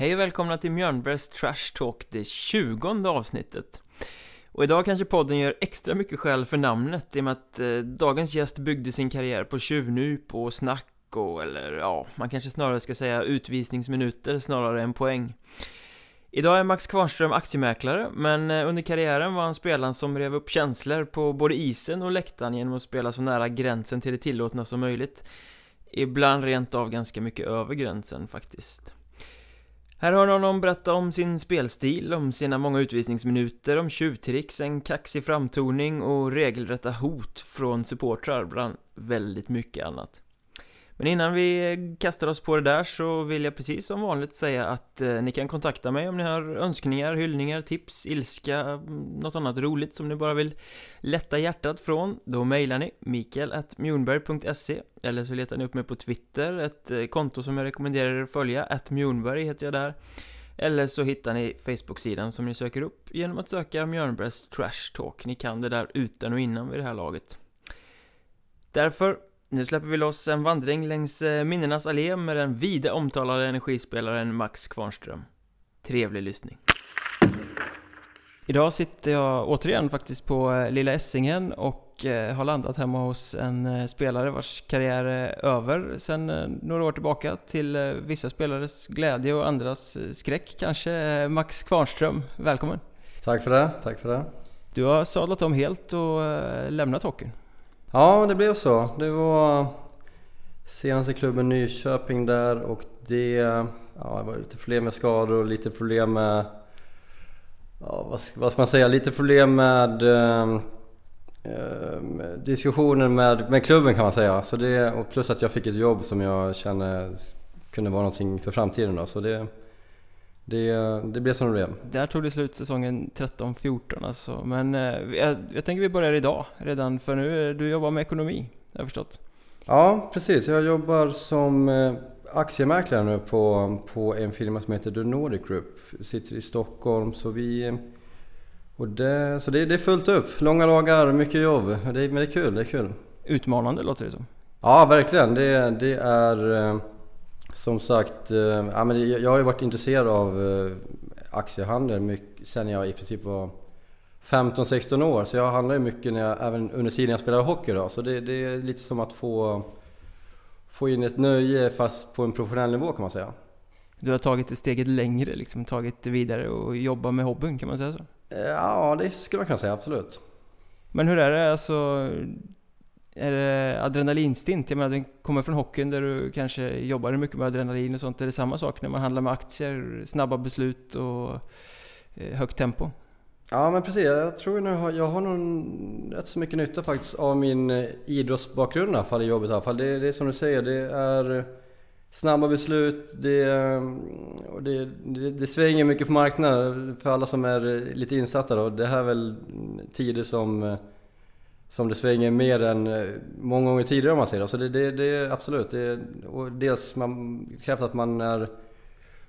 Hej och välkomna till Mjörnbergs Trash Talk, det tjugonde avsnittet. Och idag kanske podden gör extra mycket skäl för namnet i och med att eh, dagens gäst byggde sin karriär på tjuvnyp och snack och, eller ja, man kanske snarare ska säga utvisningsminuter snarare än poäng. Idag är Max Kvarnström aktiemäklare, men eh, under karriären var han spelaren som rev upp känslor på både isen och läktaren genom att spela så nära gränsen till det tillåtna som möjligt. Ibland rent av ganska mycket över gränsen faktiskt. Här hör honom berätta om sin spelstil, om sina många utvisningsminuter, om tjuvtricks, en kaxig framtoning och regelrätta hot från supportrar bland väldigt mycket annat. Men innan vi eh, kastar oss på det där så vill jag precis som vanligt säga att eh, ni kan kontakta mig om ni har önskningar, hyllningar, tips, ilska, mm, något annat roligt som ni bara vill lätta hjärtat från. Då mejlar ni mikael.mjunberg.se eller så letar ni upp mig på Twitter, ett eh, konto som jag rekommenderar er att följa, att Mjornberg heter jag där. Eller så hittar ni Facebook-sidan som ni söker upp genom att söka Mjörnbergs Trash Talk. Ni kan det där utan och innan vid det här laget. Därför nu släpper vi loss en vandring längs eh, minnenas allé med den vida omtalade energispelaren Max Kvarnström. Trevlig lyssning. Idag sitter jag återigen faktiskt på eh, Lilla Essingen och eh, har landat hemma hos en spelare vars karriär är över sedan några år tillbaka till vissa spelares glädje och andras skräck kanske. Max Kvarnström, välkommen! Tack för det, tack för det! Du har sadlat om helt och lämnat hockeyn. Ja, det blev så. Det var senaste klubben Nyköping där och det, ja, det var lite problem med skador och lite problem med, ja, vad, vad ska man säga, lite problem med ehm, eh, diskussioner med, med klubben kan man säga. Så det, och plus att jag fick ett jobb som jag kände kunde vara någonting för framtiden då. Så det, det, det blev som det blev. Där tog det slut säsongen 13-14 alltså. Men eh, jag, jag tänker vi börjar idag redan, för nu du jobbar med ekonomi, har jag förstått. Ja, precis. Jag jobbar som eh, aktiemäklare nu på, på en firma som heter The Nordic Group. Sitter i Stockholm, så vi... Och det, så det, det är fullt upp. Långa dagar, mycket jobb. Det, men det är kul, det är kul. Utmanande låter det som. Ja, verkligen. Det, det är... Som sagt, eh, ja, men jag har ju varit intresserad av eh, aktiehandel mycket, sen jag i princip var 15-16 år. Så jag handlar ju mycket när jag, även under tiden jag spelade hockey. Då. Så det, det, är lite som att få, få in ett nöje fast på en professionell nivå kan man säga. Du har tagit det steget längre, liksom tagit det vidare och jobbar med hobbyn, kan man säga så? Eh, ja, det skulle man kunna säga, absolut. Men hur är det alltså? Är det adrenalinstint? Jag menar, den kommer från hockeyn där du kanske jobbar mycket med adrenalin och sånt. Är det samma sak när man handlar med aktier? Snabba beslut och eh, högt tempo? Ja men precis, jag tror nog jag har nog rätt så mycket nytta faktiskt av min eh, idrottsbakgrund i alla fall i jobbet i alla fall. Det, det är som du säger, det är eh, snabba beslut, det, det, det, det svänger mycket på marknaden för alla som är lite insatta då. Det här är väl tider som som det svänger mer än eh, många gånger tidigare om man säger. Så det, det, det är absolut, det, och dels man krävs att man är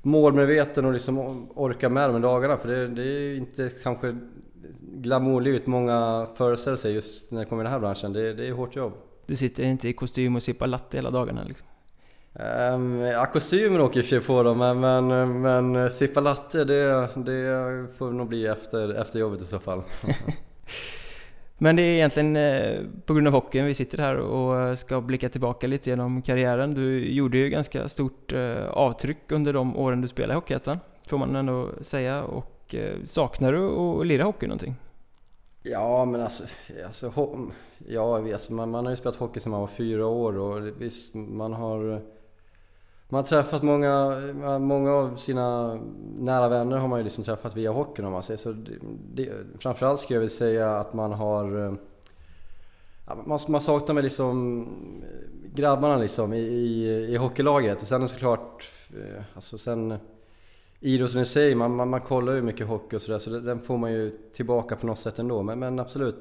målmedveten och liksom orkar med de här dagarna. För det, det är inte kanske glamourlivet många föreställer sig just när det kommer i den här branschen. Det, det är hårt jobb. Du sitter inte i kostym och sippar latte hela dagarna liksom? Um, ja, kostymen åker i och för sig på då, men, men, men sippa latte det, det får nog bli efter, efter jobbet i så fall. Men det är egentligen eh, på grund av hockeyn vi sitter här och ska blicka tillbaka lite genom karriären. Du gjorde ju ganska stort eh, avtryck under de åren du spelade i Hockeyettan, får man ändå säga. Och eh, saknar du att lira hockey någonting? Ja, men alltså, alltså, ja, alltså man, man har ju spelat hockey sedan man var fyra år och visst, man har man har träffat många, eh, många av sina nära vänner har man ju liksom träffat via hockeyn om man säger så. Det, det, framförallt skulle jag vilja säga att man har... Eh, man, man saknar med liksom eh, grabbarna liksom i, i, i hockeylaget. Och sen såklart, alltså sen idrotten i sig, man, man, man kollar ju mycket hockey och sådär så den får man ju tillbaka på något sätt ändå. Men, men absolut,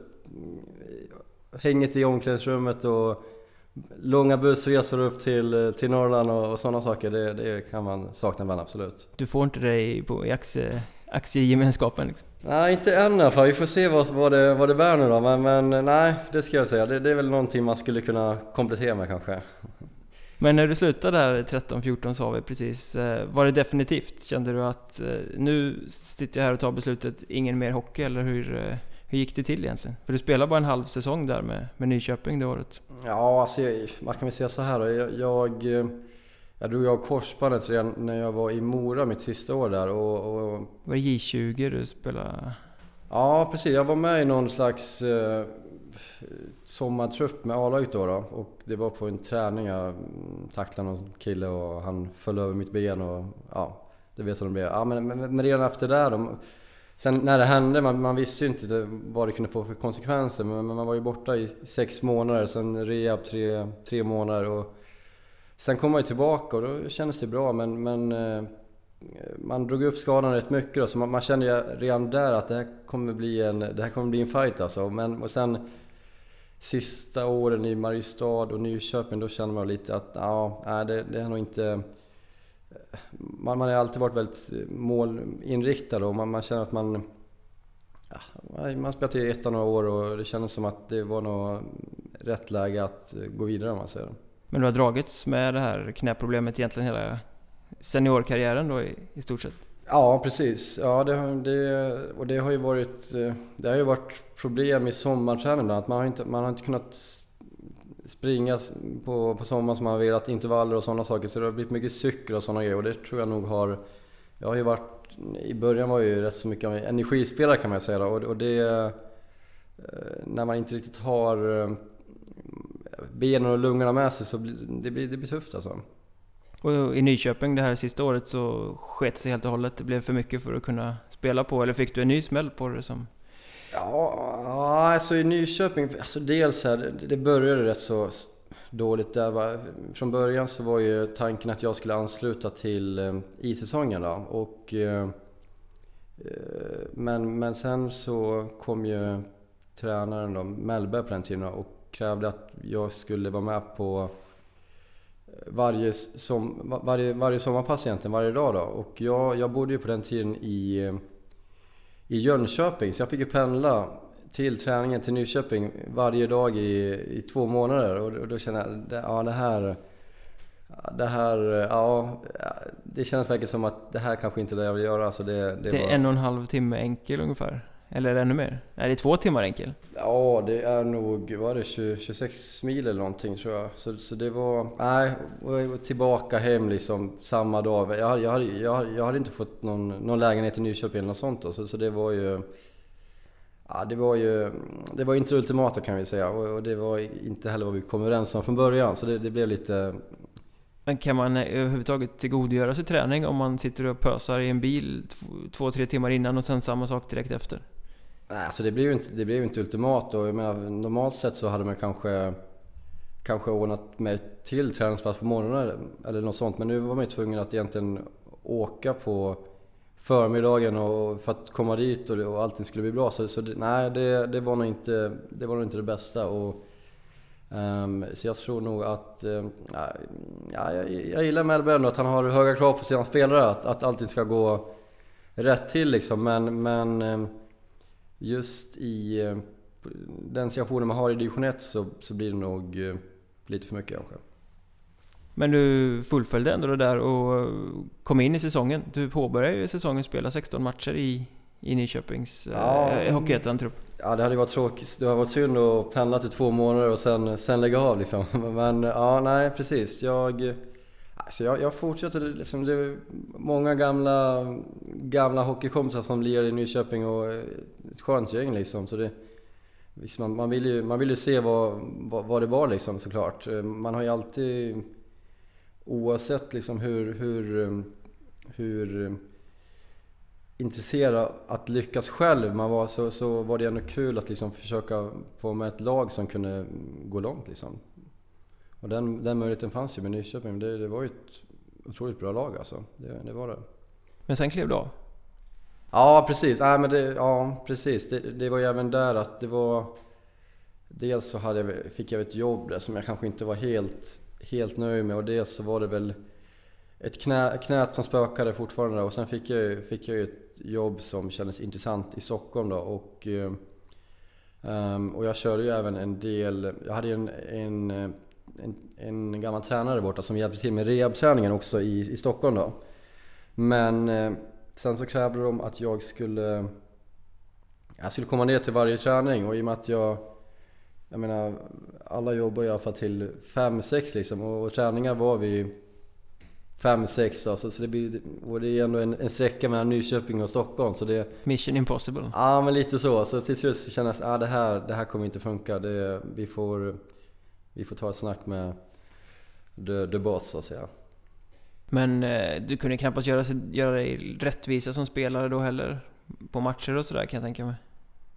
hänget i omklädningsrummet och långa bussresor upp till, till Norrland och, och sådana saker, det, det, kan man sakna ibland absolut. Du får inte det i, på, i aktie, aktiegemenskapen liksom? Nej, inte än i alla fall. Vi får se vad, vad, det, vad det bär nu då. Men, men nej, det ska jag säga. Det, det är väl någonting man skulle kunna komplettera med kanske. Men när du slutade där 13-14 sa vi precis, eh, var det definitivt? Kände du att eh, nu sitter jag här och tar beslutet, ingen mer hockey? Eller hur, eh, hur gick det till egentligen? För du spelade bara en halv säsong där med, med Nyköping det året. Ja, alltså man kan väl säga så här. Jag, jag, jag drog av korsbandet redan när jag var i Mora mitt sista år där och... och... Var det J20 du spelade? Ja, precis. Jag var med i någon slags eh, sommartrupp med A-laget då, då, och det var på en träning. Jag tacklade någon kille och han föll över mitt ben och ja, det vet hur det blev. Ja, men, men, men redan efter det då, Sen när det hände, man, man visste ju inte det, vad det kunde få för konsekvenser. Men, men man var ju borta i sex månader, sen rehab tre, tre månader. Och sen kom man ju tillbaka och då kändes det bra. Men, men eh, man drog upp skadan rätt mycket då, så man, man kände ju redan där att det här kommer bli en, det här kommer bli en fight alltså. Men, och sen sista åren i Mariestad och Nyköping, då kände man lite att ja, det, det är nog inte... Man, man har alltid varit väldigt målinriktad och man, man känner att man... Ja, man spelat i ettan några år och det kändes som att det var nog rätt läge att gå vidare om man säger. Men du har dragits med det här knäproblemet egentligen hela seniorkarriären då i, i stort sett? Ja precis, ja, det, det, och det har ju varit, det har ju varit problem i sommarträningen att man har inte, man har inte kunnat springa på, på sommaren som man vill, velat, intervaller och sådana saker. Så det har blivit mycket cykel och sådana grejer och det tror jag nog har... Jag har ju varit... I början var jag ju rätt så mycket energispelare kan man säga då, och, och det... Eh, när man inte riktigt har eh, benen och lungorna med sig så blir det, blir, det blir tufft alltså. Och i Nyköping det här sista året så sket sig helt och hållet. Det blev för mycket för att kunna spela på. Eller fick du en ny smäll på det som... Ja, alltså i Nyköping, alltså dels här, det började rätt så dåligt där. Från början så var ju tanken att jag skulle ansluta till eh, isäsongen. då. Och, eh, eh, men, men sen så kom ju tränaren då, Mellberg på den tiden och krävde att jag skulle vara med på varje, som, varje, varje sommarpass egentligen, varje dag då. Och jag, jag bodde ju på den tiden i, i Jönköping så jag fick ju pendla till träningen till Nyköping varje dag i, i två månader och, och då kände jag, ja det här det här, ja, det känns verkligen som att det här kanske inte är det jag vill göra. Alltså det, det, det är var... en och en halv timme enkel ungefär? Eller ännu mer? Är det två timmar enkel? Ja, det är nog, var det 20, 26 mil eller någonting tror jag. Så, så det var, nej, tillbaka hem liksom samma dag. Jag, jag, jag, jag hade inte fått någon, någon lägenhet i Nyköping eller något sånt då, så, så det var ju... Ja, det var ju det var inte det ultimata kan vi säga och, och det var inte heller vad vi kom överens om från början så det, det blev lite men kan man överhuvudtaget tillgodogöra sig träning om man sitter och pösar i en bil två, tre timmar innan och sen samma sak direkt efter? Alltså det blev ju inte, det blev inte ultimat och jag menar, normalt sett så hade man kanske kanske ordnat mig till träningspass på morgonen eller något sånt. Men nu var man ju tvungen att egentligen åka på förmiddagen och för att komma dit och, det, och allting skulle bli bra. Så, så det, nej, det, det, var nog inte, det var nog inte det bästa. Och, um, så jag tror nog att... Um, ja, jag, jag gillar Melby ändå, att han har höga krav på sina spelare. Att, att allting ska gå rätt till liksom. Men, men um, just i eh, den situationen man har i division 1 så, så blir det nog eh, lite för mycket kanske. Men du fullföljde ändå det där och kom in i säsongen. Du påbörjade ju säsongen spela 16 matcher i, i Nyköpings ja, eh, Hockeyettan-trupp. Ja, det hade varit tråkigt. Det hade varit synd att pendla till två månader och sen, sen lägga av liksom. Men ja, nej precis. Jag, alltså jag, jag fortsätter liksom. Det är många gamla, gamla hockeykompisar som lirar i Nyköping och eh, ett skönt gäng liksom. Så det, man, man, vill ju, man vill ju se vad, vad, vad, det var liksom såklart. Eh, man har ju alltid, oavsett liksom hur, hur, eh, hur intresserad att lyckas själv man var, så, så var det ändå kul att liksom försöka få med ett lag som kunde gå långt liksom. Och den, den möjligheten fanns ju med Nyköping. Det, det var ju ett otroligt bra lag alltså. Det, det var det. Men sen klev du av? Ja precis, Nej, men det, ja, precis. Det, det, var ju även där att det var... Dels så hade jag, fick jag ett jobb där som jag kanske inte var helt, helt nöjd med och dels så var det väl ett knä, knät som spökade fortfarande och sen fick jag, fick jag ju ett jobb som kändes intressant i Stockholm då och, um, och jag körde ju även en del, jag hade ju en, en en, en gammal tränare borta som hjälpte till med rehabträningen också i, i Stockholm då. Men eh, sen så krävde de att jag skulle jag skulle komma ner till varje träning och i och med att jag Jag menar alla jobbar i alla fall till 5-6 liksom och, och träningar var vi 5-6 alltså, så det blir, och det är ändå en, en sträcka mellan Nyköping och Stockholm så det Mission impossible. Ja men lite så, så till slut så kändes det ah, det, här, det här kommer inte funka. Det, vi, får, vi får ta ett snack med the, the boss så att säga Men eh, du kunde knappast göra, göra dig rättvisa som spelare då heller? På matcher och sådär kan jag tänka mig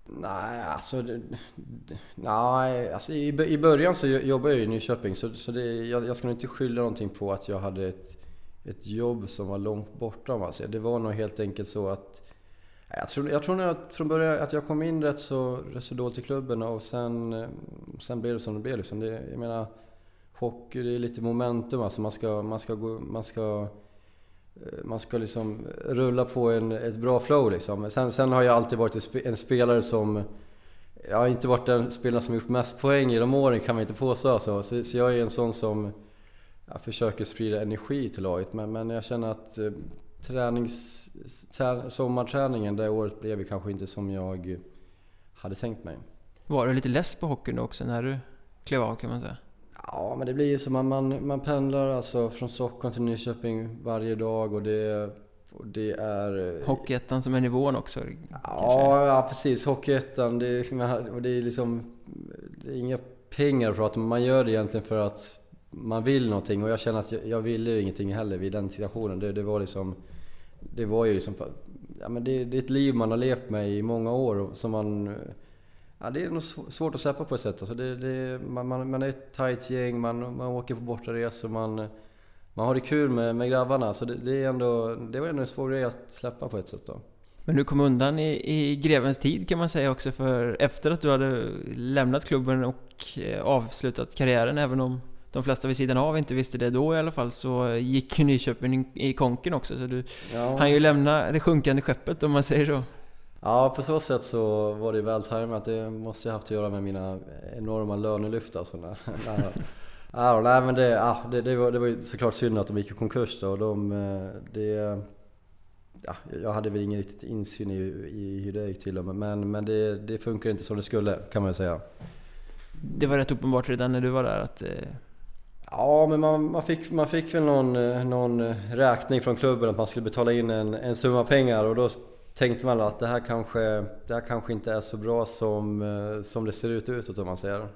Nej, alltså... Det, det, nej, alltså i, i början så jobbade jag i Nyköping så, så det, jag, jag ska nog inte skylla någonting på att jag hade ett, ett jobb som var långt borta om man säger. Det var nog helt enkelt så att... Jag tror, jag tror nog att från början att jag kom in rätt så, rätt så dåligt i klubben och sen, eh, sen blev det som det blev liksom. Det, jag menar, hockey det är lite momentum alltså. Man ska, man ska, gå, man ska eh, man ska liksom rulla på en, ett bra flow liksom. Sen, sen har jag alltid varit en spelare som... Jag har inte varit den spelare som gjort mest poäng i de åren kan man inte påstå alltså. så, så jag är en sån som jag försöker sprida energi till laget. Men, men jag känner att eh, tränings, trä, sommarträningen det året blev kanske inte som jag hade tänkt mig. Var du lite less på hockeyn också när du klev av kan man säga? Ja, men det blir ju så. Man, man, man pendlar alltså från Stockholm till Nyköping varje dag och det, och det är... Eh, Hockeyettan som är nivån också? Ja, ja precis. Hockeyettan. Det är, det är liksom... Det är inga pengar för att man gör det egentligen för att man vill någonting och jag känner att jag, jag ville ju ingenting heller vid den situationen. Det, det var liksom... Det var ju liksom... Ja, men det, det är ett liv man har levt med i många år som man Ja, det är nog svårt att släppa på ett sätt. Alltså det, det, man, man, man, är ett tight gäng, man, man åker på bortaresor, man, man har det kul med, med grabbarna. Så det, det, är ändå, det var ändå en svår grej att släppa på ett sätt då. Men du kom undan i, i grevens tid kan man säga också, för efter att du hade lämnat klubben och eh, avslutat karriären, även om de flesta vid sidan av inte visste det då i alla fall, så gick ju Nyköping i konken också. Så du ja. han ju lämna det sjunkande skeppet om man säger så. Ja, på så sätt så var det väl tajmat. Det måste ju haft att göra med mina enorma lönelyft alltså. När, när, ja, nej men det, ja, det, det, var, det var ju såklart synd att de gick i konkurs då. Och de, eh, det, ja, jag hade väl ingen riktigt insyn i, i hur det gick till men, men det, det funkar inte som det skulle kan man ju säga. Det var rätt uppenbart redan när du var där att... Ja, men man, man, fick, man fick väl någon, eh, någon eh, räkning från klubben att man skulle betala in en, en summa pengar och då tänkte man att det här kanske, det här kanske inte är så bra som, eh, som det ser ut utåt om man säger.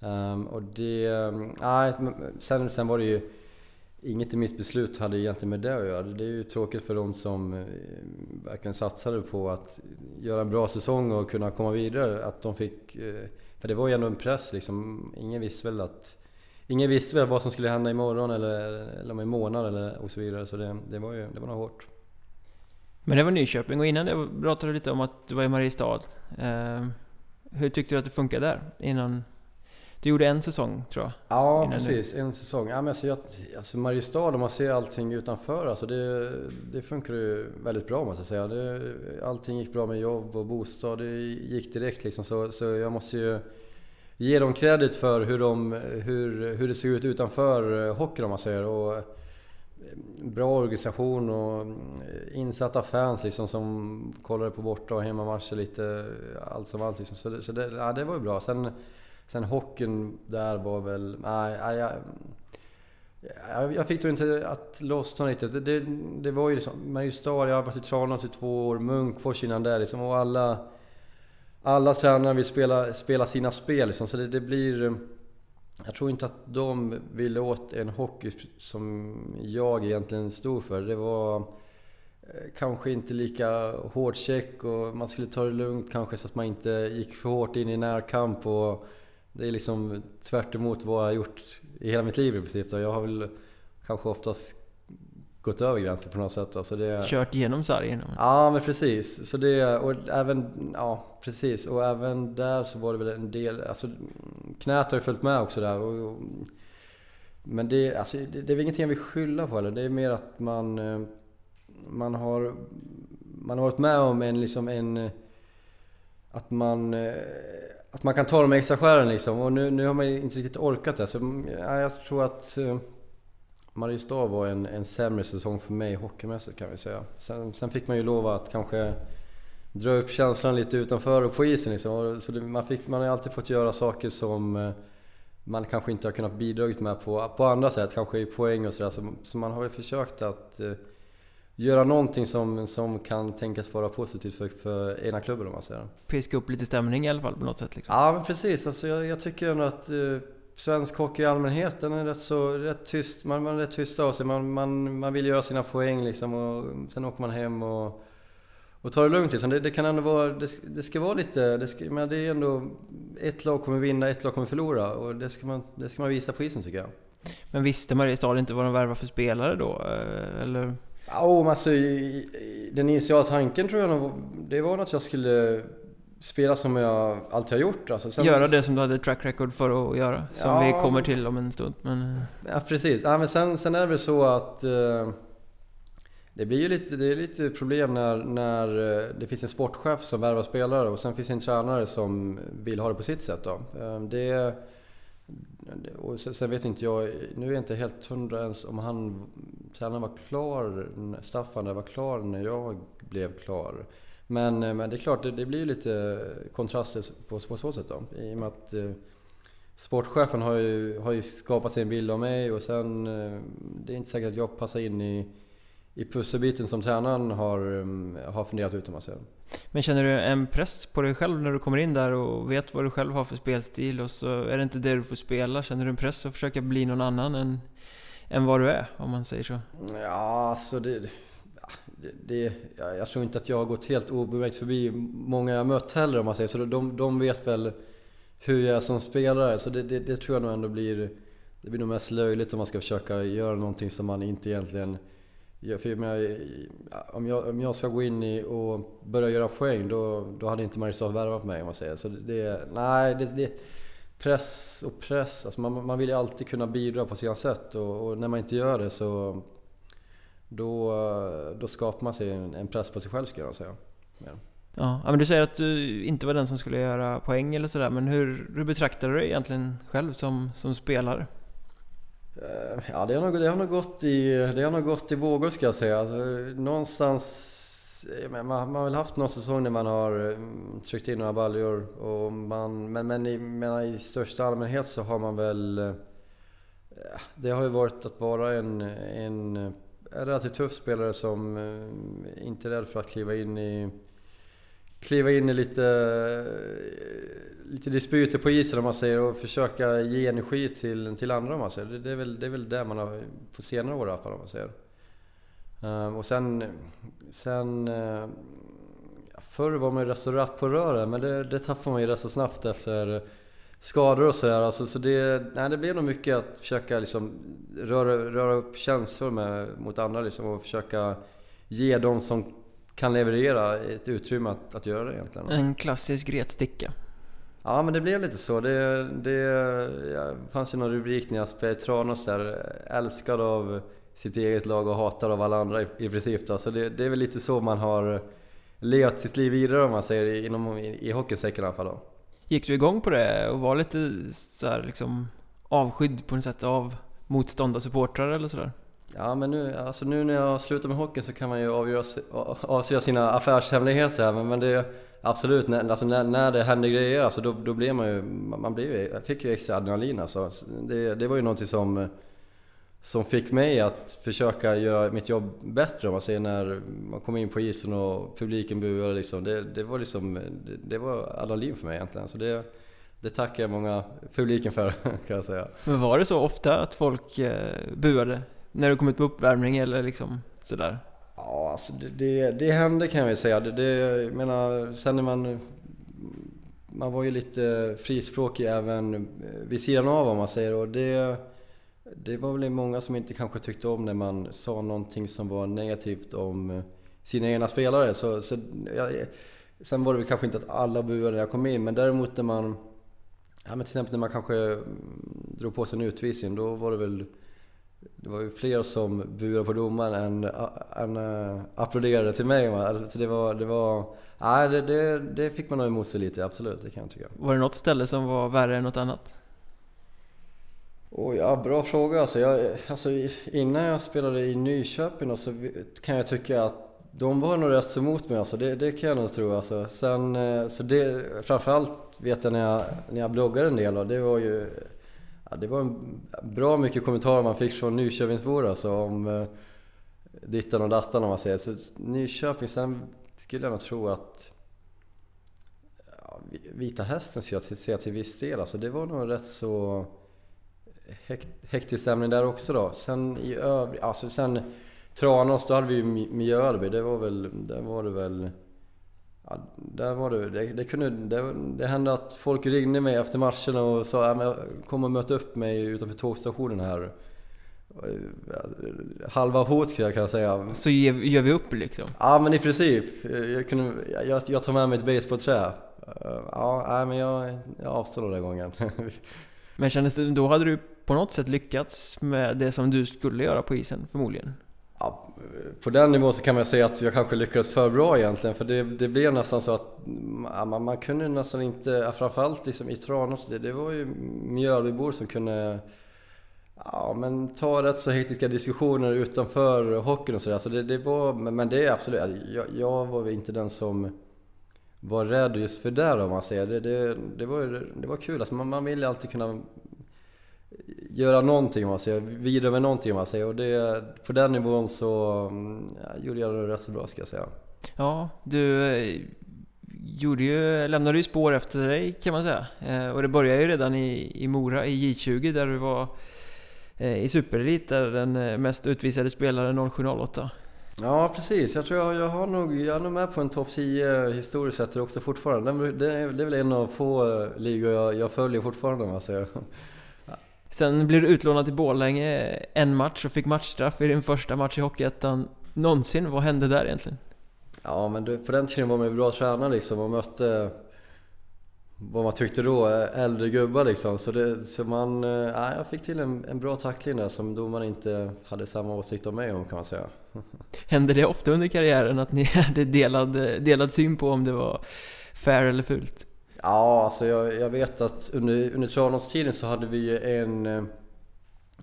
Um, och det, ehm, nej, sen, sen var det ju Inget i mitt beslut hade egentligen med det att göra. Det är ju tråkigt för de som verkligen satsade på att göra en bra säsong och kunna komma vidare. Att de fick... För det var ju ändå en press liksom. Ingen visste väl att... Ingen visste väl vad som skulle hända imorgon eller, eller om en månad eller och så vidare. Så det, det var ju det var nog hårt. Men det var Nyköping och innan det pratade du lite om att du var i Mariestad. Eh, hur tyckte du att det funkade där? Innan du gjorde en säsong tror jag? Ja, precis. Du... En säsong. Ja, men alltså, jag, alltså Mariestad, om man ser allting utanför, alltså det, det funkar ju väldigt bra måste jag säga. Det, allting gick bra med jobb och bostad. Det gick direkt liksom. Så, så jag måste ju ge dem kredit för hur, de, hur, hur det ser ut utanför eh, hockeyn om man säger. Och, eh, bra organisation och eh, insatta fans liksom som kollade på borta och hemmamatcher lite allt som allt liksom. Så, det, så det, ja, det var ju bra. Sen, sen hockeyn där var väl... Nej, nej jag, jag fick då inte att lossna riktigt. Det, det, det var ju liksom Mariestad, jag har varit i Tranås i två år, Munkfors innan det liksom. Och alla, alla tränare vill spela, spela sina spel liksom. Så det, det blir... Eh, jag tror inte att de ville åt en hockey som jag egentligen stod för. Det var eh, kanske inte lika hård check och man skulle ta det lugnt kanske så att man inte gick för hårt in i närkamp. Och det är liksom tvärt vad jag har gjort i hela mitt liv i princip. Jag har väl kanske oftast gått över gränsen på något sätt. Alltså det... Kört igenom sargen? Ja, men precis. Så det, och även, ja, precis. Och även där så var det väl en del, alltså knät har ju följt med också där. Och, och, men det, alltså, det, det är väl ingenting jag vill skylla på eller. Det är mer att man, eh, man har, man har varit med om en, liksom en, att man, eh, att man kan ta de extra skären liksom. Och nu, nu har man inte riktigt orkat det. Så ja, jag tror att Mariestad var en, en sämre säsong för mig hockeymässigt kan vi säga. Sen, sen fick man ju lov att kanske dra upp känslan lite utanför och på isen liksom. Så det, man, fick, man har alltid fått göra saker som uh, man kanske inte har kunnat bidragit med på, på andra sätt, kanske i poäng och sådär. Så, så man har väl försökt att uh, göra någonting som, som kan tänkas vara positivt för, för ena klubben om man säger. Piska upp lite stämning i alla fall på något sätt liksom. Ja men precis, alltså, jag, jag tycker ändå att uh, svensk hockey i allmänhet, den är rätt så rätt tyst. Man, man är rätt tyst av sig, man, man, man vill göra sina poäng liksom och sen åker man hem och, och tar det lugnt liksom. Det, det kan ändå vara, det, det ska vara lite, det, ska, men det är ändå ett lag kommer vinna, ett lag kommer förlora och det ska man, det ska man visa på isen tycker jag. Men visste Mariestad inte vad de värvar för spelare då? eh, Eller? Ja, oh, alltså, den initiala tanken tror jag nog, det var att jag skulle spela som jag alltid har gjort. Alltså, sen, göra det som du hade track record för att göra, som ja, vi kommer till om en stund. Men... Ja, precis. Ja, men sen, sen är det väl så att uh, det blir ju lite, det är lite problem när, när uh, det finns en sportchef som värvar spelare och sen finns en tränare som vill ha det på sitt sätt. Då. Uh, det och sen vet inte jag, nu är jag inte helt hundra ens om han, tränaren var klar, Staffan var klar när jag blev klar. Men, eh, men det är klart, det, det blir lite kontraster på, på så sätt då. I och med att eh, sportchefen har ju, har ju skapat sig en bild av mig och sen eh, det är inte säkert att jag passar in i, i pusselbiten som tränaren har, eh, har funderat ut om man säger. Men känner du en press på dig själv när du kommer in där och vet vad du själv har för spelstil och så är det inte det du får spela? Känner du en press att försöka bli någon annan än, än vad du är, om man säger så? Ja, alltså det det, jag tror inte att jag har gått helt obemärkt förbi många jag mött heller om man säger så. De, de vet väl hur jag är som spelare, så det, det, det tror jag nog ändå blir... Det blir nog mest löjligt om man ska försöka göra någonting som man inte egentligen för jag, om, jag, om jag ska gå in i och börja göra poäng då, då hade inte Mariestad värvat mig om man säger. Så det, nej, det, det, press och press. Alltså man, man vill ju alltid kunna bidra på sina sätt och, och, när man inte gör det så då, då skapar man sig en, press på sig själv skulle jag säga. Ja. Ja, men du säger att du inte var den som skulle göra poäng eller sådär, men hur, hur betraktar du dig egentligen själv som, som spelare? Eh, ja, det har, nog, det har nog gått i, det har nog gått i vågor ska jag säga. Alltså, någonstans, man, man har väl haft någon säsong när man har mm, tryckt in några baljor. Och man, men men i, men i största allmänhet så har man väl... Eh, det har ju varit att vara en, en relativt tuff spelare som eh, inte är rädd för att kliva in i kliva in i lite, eh, lite disputer på isen om man säger och försöka ge energi till, till andra om man säger. Det, det, är väl, det är väl det man har på senare år i alla fall om man säger. Um, och sen, sen uh, Förr var man ju rätt så rapp på rören men det, det tappar man ju rätt så snabbt efter skador och sådär. Alltså, så det, nej, det blev nog mycket att försöka liksom röra, röra upp känslor med, mot andra liksom, och försöka ge dem som kan leverera ett utrymme att, att göra det egentligen. En klassisk retsticka. Ja men det blev lite så. Det, det ja, fanns ju någon rubrik när jag spelade i Tranås där, älskad av sitt eget lag och hatad av alla andra i, i princip. Då. Så det, det, är väl lite så man har levt sitt liv vidare om man säger inom, i, i hockeysäcken i alla fall. Då. Gick du igång på det och var lite så här, liksom avskydd på något sätt av motståndarsupportrar eller sådär? Ja men nu, alltså nu när jag slutar med hockey så kan man ju avgöra, avslöja sina affärshemligheter här, men, men det Absolut, när, alltså när, när det händer grejer alltså då, då blir man ju, man blir ju, jag fick ju extra adrenalin alltså. Det, det var ju någonting som, som fick mig att försöka göra mitt jobb bättre man säger när man kom in på isen och publiken buade liksom. Det, det var liksom, det, det var adrenalin för mig egentligen. Så det, det tackar jag många publiken för kan jag säga. Men var det så ofta att folk eh, buade? När du kom ut på uppvärmning eller liksom sådär? Ja, alltså det, det, det hände kan jag väl säga. Det, det, jag menar, sen när man... Man var ju lite frispråkig även vid sidan av om man säger och det... Det var väl många som inte kanske tyckte om när man sa någonting som var negativt om eh, sina egna spelare. Så, så ja, sen var det väl kanske inte att alla buade när jag kom in, men däremot när man... Ja men till exempel när man kanske mm, drog på sig en utvisning, då var det väl det var ju fler som buade på domaren än, än äh, applåderade till mig. Alltså det var, det var, nej det, det, det fick man nog emot sig lite, absolut, det kan jag tycka. Var det något ställe som var värre än något annat? Oh, ja, bra fråga. Alltså, jag, alltså, innan jag spelade i Nyköping alltså, då, så kan jag tycka att de var nog rätt så emot mig alltså, det, det kan jag nog tro alltså. Sen, eh, så det, framförallt vet jag när jag, när jag bloggade en del då, det var ju ja, Det var en, bra mycket kommentarer man fick från Nyköpingsbor alltså om eh, dittan och dattan om man säger. Så Nyköping, sen skulle jag nog tro att ja, Vita Hästen ser jag till, till viss del alltså. Det var nog rätt så hektisk stämning där också då. Sen i övrigt, alltså sen Tranås, då hade vi ju Mjölby. Det var väl, där var det väl... Ja, där var det, det, det kunde, det, det, hände att folk ringde mig efter matchen och sa att kom och möt upp mig utanför tågstationen här. Halva hot kan jag säga. Så gör vi upp liksom? Ja men i princip. Jag, kunde, jag, jag tar med mig ett basebollträ. Ja, men jag, jag avstår den gången. men kändes det, då hade du på något sätt lyckats med det som du skulle göra på isen förmodligen? Ja, på den nivån så kan man säga att jag kanske lyckades för bra egentligen för det, det blev nästan så att ja, man, man, kunde nästan inte, framförallt liksom i Tranås, det, det var ju Mjölbybor som kunde ja, men ta rätt så hektiska diskussioner utanför hockeyn och sådär. Så det, det var, men det är absolut, alltså, jag, jag var inte den som var rädd just för det om man säger. Det, det, det, var, det var kul, alltså man, man ville alltid kunna göra någonting man säger, vidare med någonting man säger. Och det, på den nivån så mm, ja, gjorde jag det rätt så bra ska jag säga. Ja, du eh, gjorde ju, lämnade ju spår efter dig kan man säga. Eh, och det började ju redan i, i Mora i J20 där du var eh, i superelit, där den mest utvisade spelaren 0708. Ja precis, jag tror jag, jag har nog, jag är nog med på en topp 10 historiskt sett också fortfarande. Det, är, det är väl en av få ligor jag, jag följer fortfarande om man säger. Sen blev du utlånad till Borlänge en match och fick matchstraff i din första match i Hockeyettan någonsin. Vad hände där egentligen? Ja men du, på den tiden var man ju bra tränare liksom och mötte vad man tyckte då, äldre gubbar liksom. Så, det, så man, ja, jag fick till en, en bra tackling där som domaren inte hade samma åsikt om mig om kan man säga. Hände det ofta under karriären att ni hade delad, delad syn på om det var fair eller fult? Ja, alltså jag, jag vet att under, under Tranås-tiden så hade vi en, eh,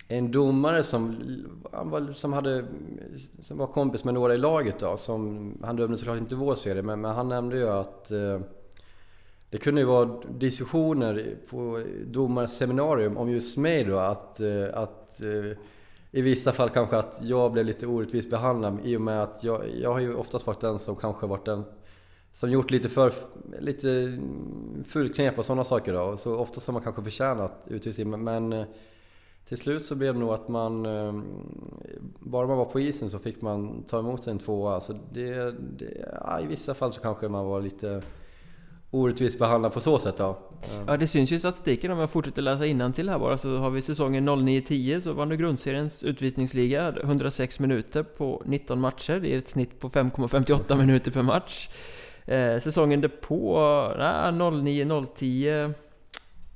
en domare som, var, som, hade, som var kompis med några i laget då. Som, han dömde såklart inte vår serie, men, men han nämnde ju att eh, det kunde ju vara diskussioner på domarseminarium om just mig då. Att, eh, att eh, i vissa fall kanske att jag blev lite orättvist behandlad i och med att jag, jag har ju oftast varit den som kanske varit den som gjort lite för lite fulknep och sådana saker då. Så ofta har man kanske förtjänat utvisning men eh, till slut så blev det nog att man eh, bara man var på isen så fick man ta emot sig en tvåa. Så det, det, ja, I vissa fall så kanske man var lite orättvist behandlad på så sätt då. Eh. Ja det syns ju i statistiken om jag fortsätter läsa till här bara så har vi säsongen 09-10 så vann du grundseriens utvisningsliga 106 minuter på 19 matcher. Det är ett snitt på 5,58 minuter per match. Eh, säsongen därpå, nej, 09-010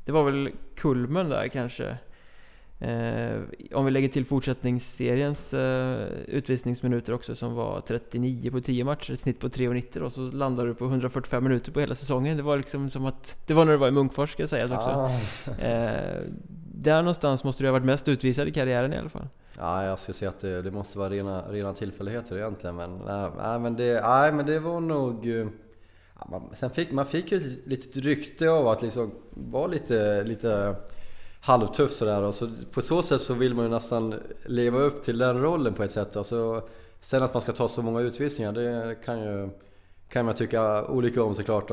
Det var väl kulmen där kanske eh, Om vi lägger till fortsättningsseriens eh, utvisningsminuter också som var 39 på 10 matcher, ett snitt på 3,90 då, så landade du på 145 minuter på hela säsongen. Det var liksom som att... Det var när du var i Munkfors ska sägas också. Ah. Eh, där någonstans måste du ha varit mest utvisad i karriären i alla fall. Ja, jag skulle säga att det, det måste vara rena, rena tillfälligheter egentligen. Men, nej, men det, nej, men det var nog... Man, sen fick man fick ju ett litet rykte av att liksom vara lite, lite halvtuff sådär. Och så på så sätt så vill man ju nästan leva upp till den rollen på ett sätt. Och så, sen att man ska ta så många utvisningar, det kan ju kan man tycka olika om såklart.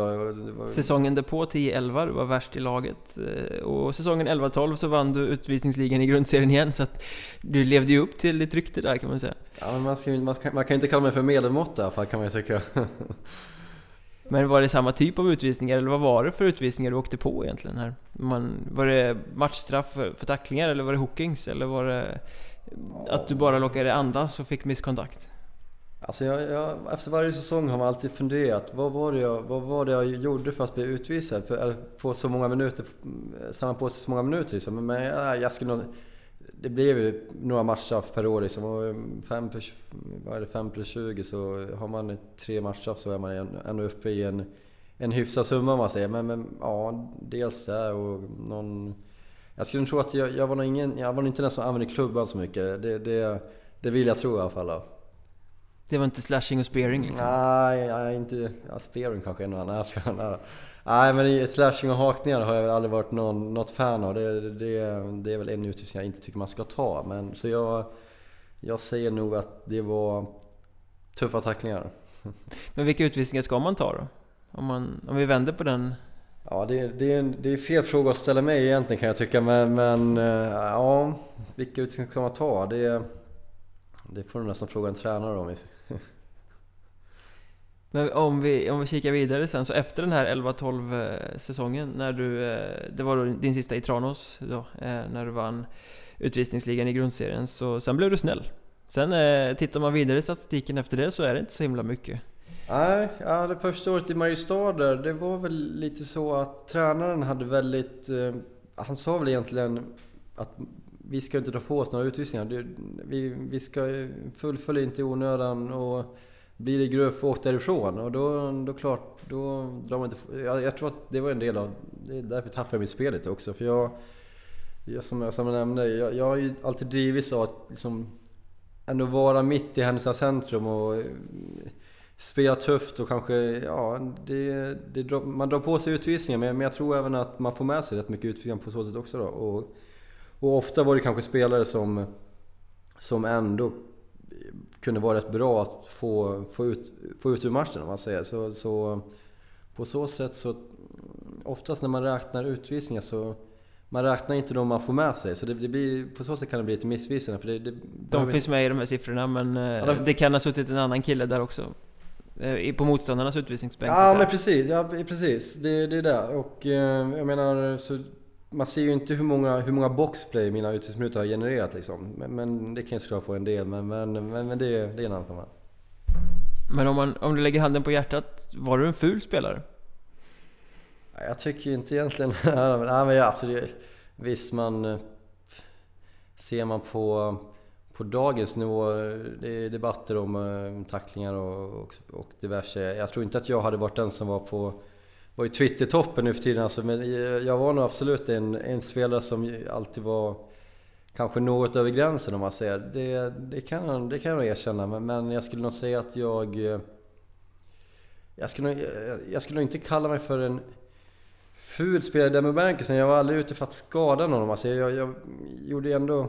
Säsongen därpå 10-11, du var värst i laget. Eh, och säsongen 11-12 så vann du utvisningsligan i grundserien igen. Så att du levde ju upp till ditt rykte där kan man säga. Ja, man, ska, man, kan, man kan inte kalla mig för medelmått i alla fall kan man ju tycka. Men var det samma typ av utvisningar eller vad var det för utvisningar du åkte på egentligen här? Man, var det matchstraff för, för tacklingar eller var det hookings eller var det att du bara lockade andas och fick misskontakt? Alltså jag, jag, efter varje säsong har man alltid funderat, vad var, det jag, vad var det jag gjorde för att bli utvisad? För att få så många minuter, stanna på sig så många minuter liksom. Men jag, jag skulle nog, det blev ju några matcher per år liksom. 5 plus, vad är det, 5 plus 20 så har man tre matcher så är man ändå uppe i en, en hyfsad summa om man säger. Men, men ja, dels det och någon... Jag skulle tro att jag, jag var nog ingen, jag var nog inte den som använde klubban så mycket. Det, det, det vill jag tro i alla fall. Då. Det var inte slashing och spearing liksom? Nej, nej inte... Ja, spearing kanske är något annat. Nej men slashing och hakningar har jag aldrig varit någon, något fan av. Det, det, det är väl en utrustning jag inte tycker man ska ta. Men, så jag, jag säger nog att det var tuffa tacklingar. Men vilka utvisningar ska man ta då? Om, man, om vi vänder på den Ja, det, det, det är fel fråga att ställa mig egentligen kan jag tycka. Men, men eh, ja, vilka utvisningar ska man ta? Det, det får du nästan fråga en tränare om. Men om vi, om vi kikar vidare sen, så efter den här 11-12 eh, säsongen när du, eh, det var då din sista i Tranås då, eh, när du vann utvisningsligan i grundserien, så sen blev du snäll. Sen tittar man vidare i statistiken efter det så är det inte så himla mycket. Nej, ja, det första året i Mariestad där, det var väl lite så att tränaren hade väldigt... Han sa väl egentligen att vi ska inte dra på oss några utvisningar. Vi, vi ska fullfölja inte i onödan och blir det gruff, åk därifrån. Och då, då klart, då drar man inte... Jag, jag tror att det var en del av... Det är därför tappade jag mitt spel lite också. För jag, jag som, jag, som jag nämnde, jag, jag har ju alltid drivits av att liksom ändå vara mitt i Härnösands centrum och eh, spela tufft och kanske, ja, det, det, man drar på sig utvisningar men jag tror även att man får med sig rätt mycket utvisningar på så sätt också då. Och, och ofta var det kanske spelare som, som ändå kunde vara rätt bra att få, få, ut, få ut ur matchen om man säger. Så, så på så sätt så oftast när man räknar utvisningar så man räknar inte de man får med sig, så det, det blir, på så sätt kan det bli lite missvisande. För det, det, de finns med i de här siffrorna, men ja, eh, de... det kan ha suttit en annan kille där också. Eh, på motståndarnas utvisningsbänk. Ja, men precis. Ja, precis. Det, det är det. Och eh, jag menar, så man ser ju inte hur många, hur många boxplay mina utvisningsminuter har genererat liksom. Men, men det kan jag såklart få en del, men, men, men, men det, det är en annan femma. Men om, man, om du lägger handen på hjärtat, var du en ful spelare? Jag tycker inte egentligen... Nej, men alltså det, visst, man... Ser man på, på dagens nivå, det är debatter om, om eh, tacklingar och, och, och diverse. Jag tror inte att jag hade varit den som var på var ju Twitter-toppen nu för tiden alltså, men jag var nog absolut en, en spelare som alltid var kanske något över gränsen om man säger. Det, det, kan, det kan jag nog erkänna, men, men jag skulle nog säga att jag... Eh, jag skulle, nog, eh, jag skulle nog inte kalla mig för en ful spelare i den bemärkelsen. Jag var aldrig ute för att skada någon. Alltså jag, jag gjorde ändå...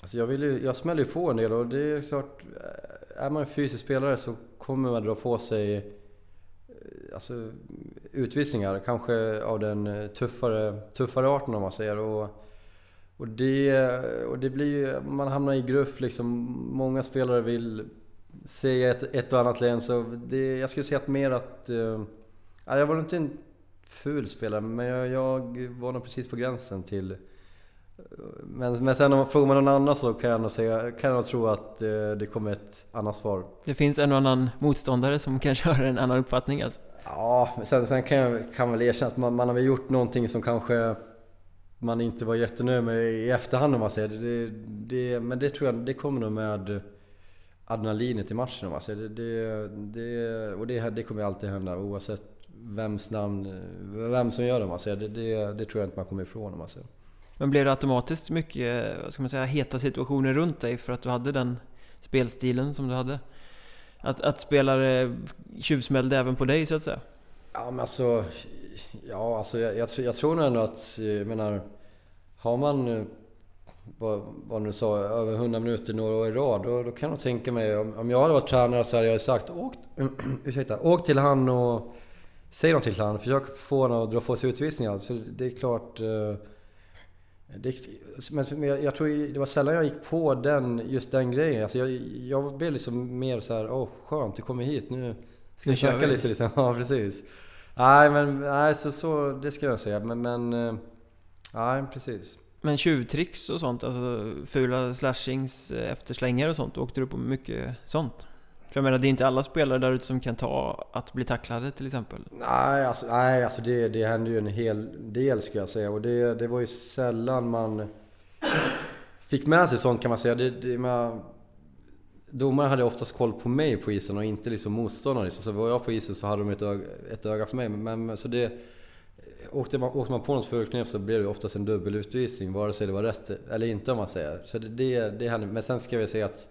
Alltså jag, ville, jag smällde ju på en del och det är klart, eh, är man en fysisk spelare så kommer man dra på sig alltså, utvisningar, kanske av den eh, tuffare, tuffare arten om man säger. Och, och, det, eh, och det blir ju, man hamnar i gruff liksom. Många spelare vill se ett, ett och annat län. Så det, jag skulle säga att mer att... Uh, jag var inte en ful spelare, men jag, jag var nog precis på gränsen till... Men, men sen om man frågar man någon annan så kan jag nog, säga, kan jag tro att uh, det kommer ett annat svar. Det finns en och annan motståndare som kanske har en annan uppfattning alltså? Ja, men sen, sen kan jag kan väl erkänna att man, man har väl gjort någonting som kanske man inte var jättenöjd med i efterhand om man säger det, det, Men det tror jag, det kommer nog med adrenalinet i matchen om man säger det. det, och det, det kommer alltid hända oavsett vems namn, vem som gör det om man säger det, det. Det tror jag inte man kommer ifrån om man säger. Men blev det automatiskt mycket, vad ska man säga, heta situationer runt dig för att du hade den spelstilen som du hade? Att, att spelare tjuvsmällde även på dig så att säga? Ja men alltså, ja, alltså jag, jag, jag tror nog ändå att, jag menar, har man eh, vad, vad du sa, över 100 minuter några år i rad, då, då kan jag tänka mig, om, om jag hade varit tränare så hade jag sagt åk, ursäkta, åk till han och säg något till han, försök få honom att dra på sig utvisningar. Så det är klart, eh, det, men jag, tror det var sällan jag gick på den, just den grejen. Alltså jag, jag blev liksom mer så här, åh oh, skönt, du kommer hit, nu ska vi snacka lite liksom. Ja, precis. Nej, men nej, så, så, det ska jag säga. Men, men eh, nej, precis. Men tjuvtricks och sånt, alltså fula slashings, eh, efterslängar och sånt, åkte du på mycket sånt? För jag menar, det är inte alla spelare där ute som kan ta att bli tacklade till exempel. Nej, alltså, nej, alltså det, det hände ju en hel del skulle jag säga. Och det, det var ju sällan man... fick med sig sånt kan man säga. Det, det, man, domare hade oftast koll på mig på isen och inte liksom motståndaren. Så var jag på isen så hade de ett öga, ett öga för mig. Men, så det, åkte, man, åkte man på något förknep så blev det oftast en dubbelutvisning vare sig det var rätt eller inte om man säger. Så det, det, det hände. Men sen ska vi säga att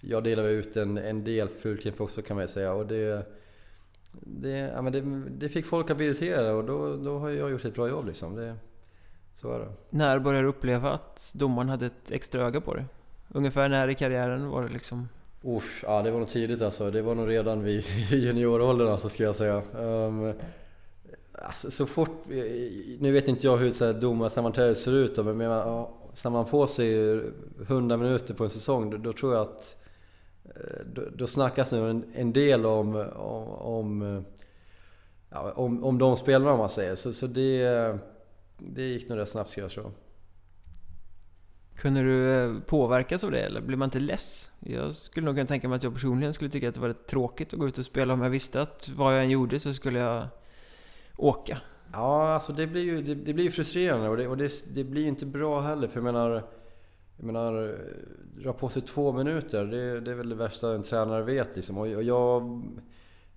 jag delade ut en, en del fulknep också kan man säga. Och det, det, ja, men det, det fick folk att bli irriterade och då, då har jag gjort ett bra jobb liksom. Det, så är det. När började du uppleva att domaren hade ett extra öga på dig? Ungefär när i karriären var det liksom? Usch, ja det var nog tidigt alltså. Det var nog redan vid junioråldern alltså, ska jag säga. Um, alltså, så fort, nu vet inte jag hur domarsammanträdet ser ut då, men menar, ställer man på sig 100 minuter på en säsong då, då tror jag att då, då snackas nu en, en del om, om, om, ja, om, om de spelarna om man säger. Så, så det, det gick nog rätt snabbt ska jag tro. Kunde du eh, påverkas av det eller blev man inte less? Jag skulle nog kunna tänka mig att jag personligen skulle tycka att det var rätt tråkigt att gå ut och spela om jag visste att vad jag än gjorde så skulle jag åka. Ja, alltså det blir ju det, det blir frustrerande och, det, och det, det blir inte bra heller för jag menar jag menar, eh, dra på sig två minuter, det, det är väl det värsta en tränare vet liksom. Och jag,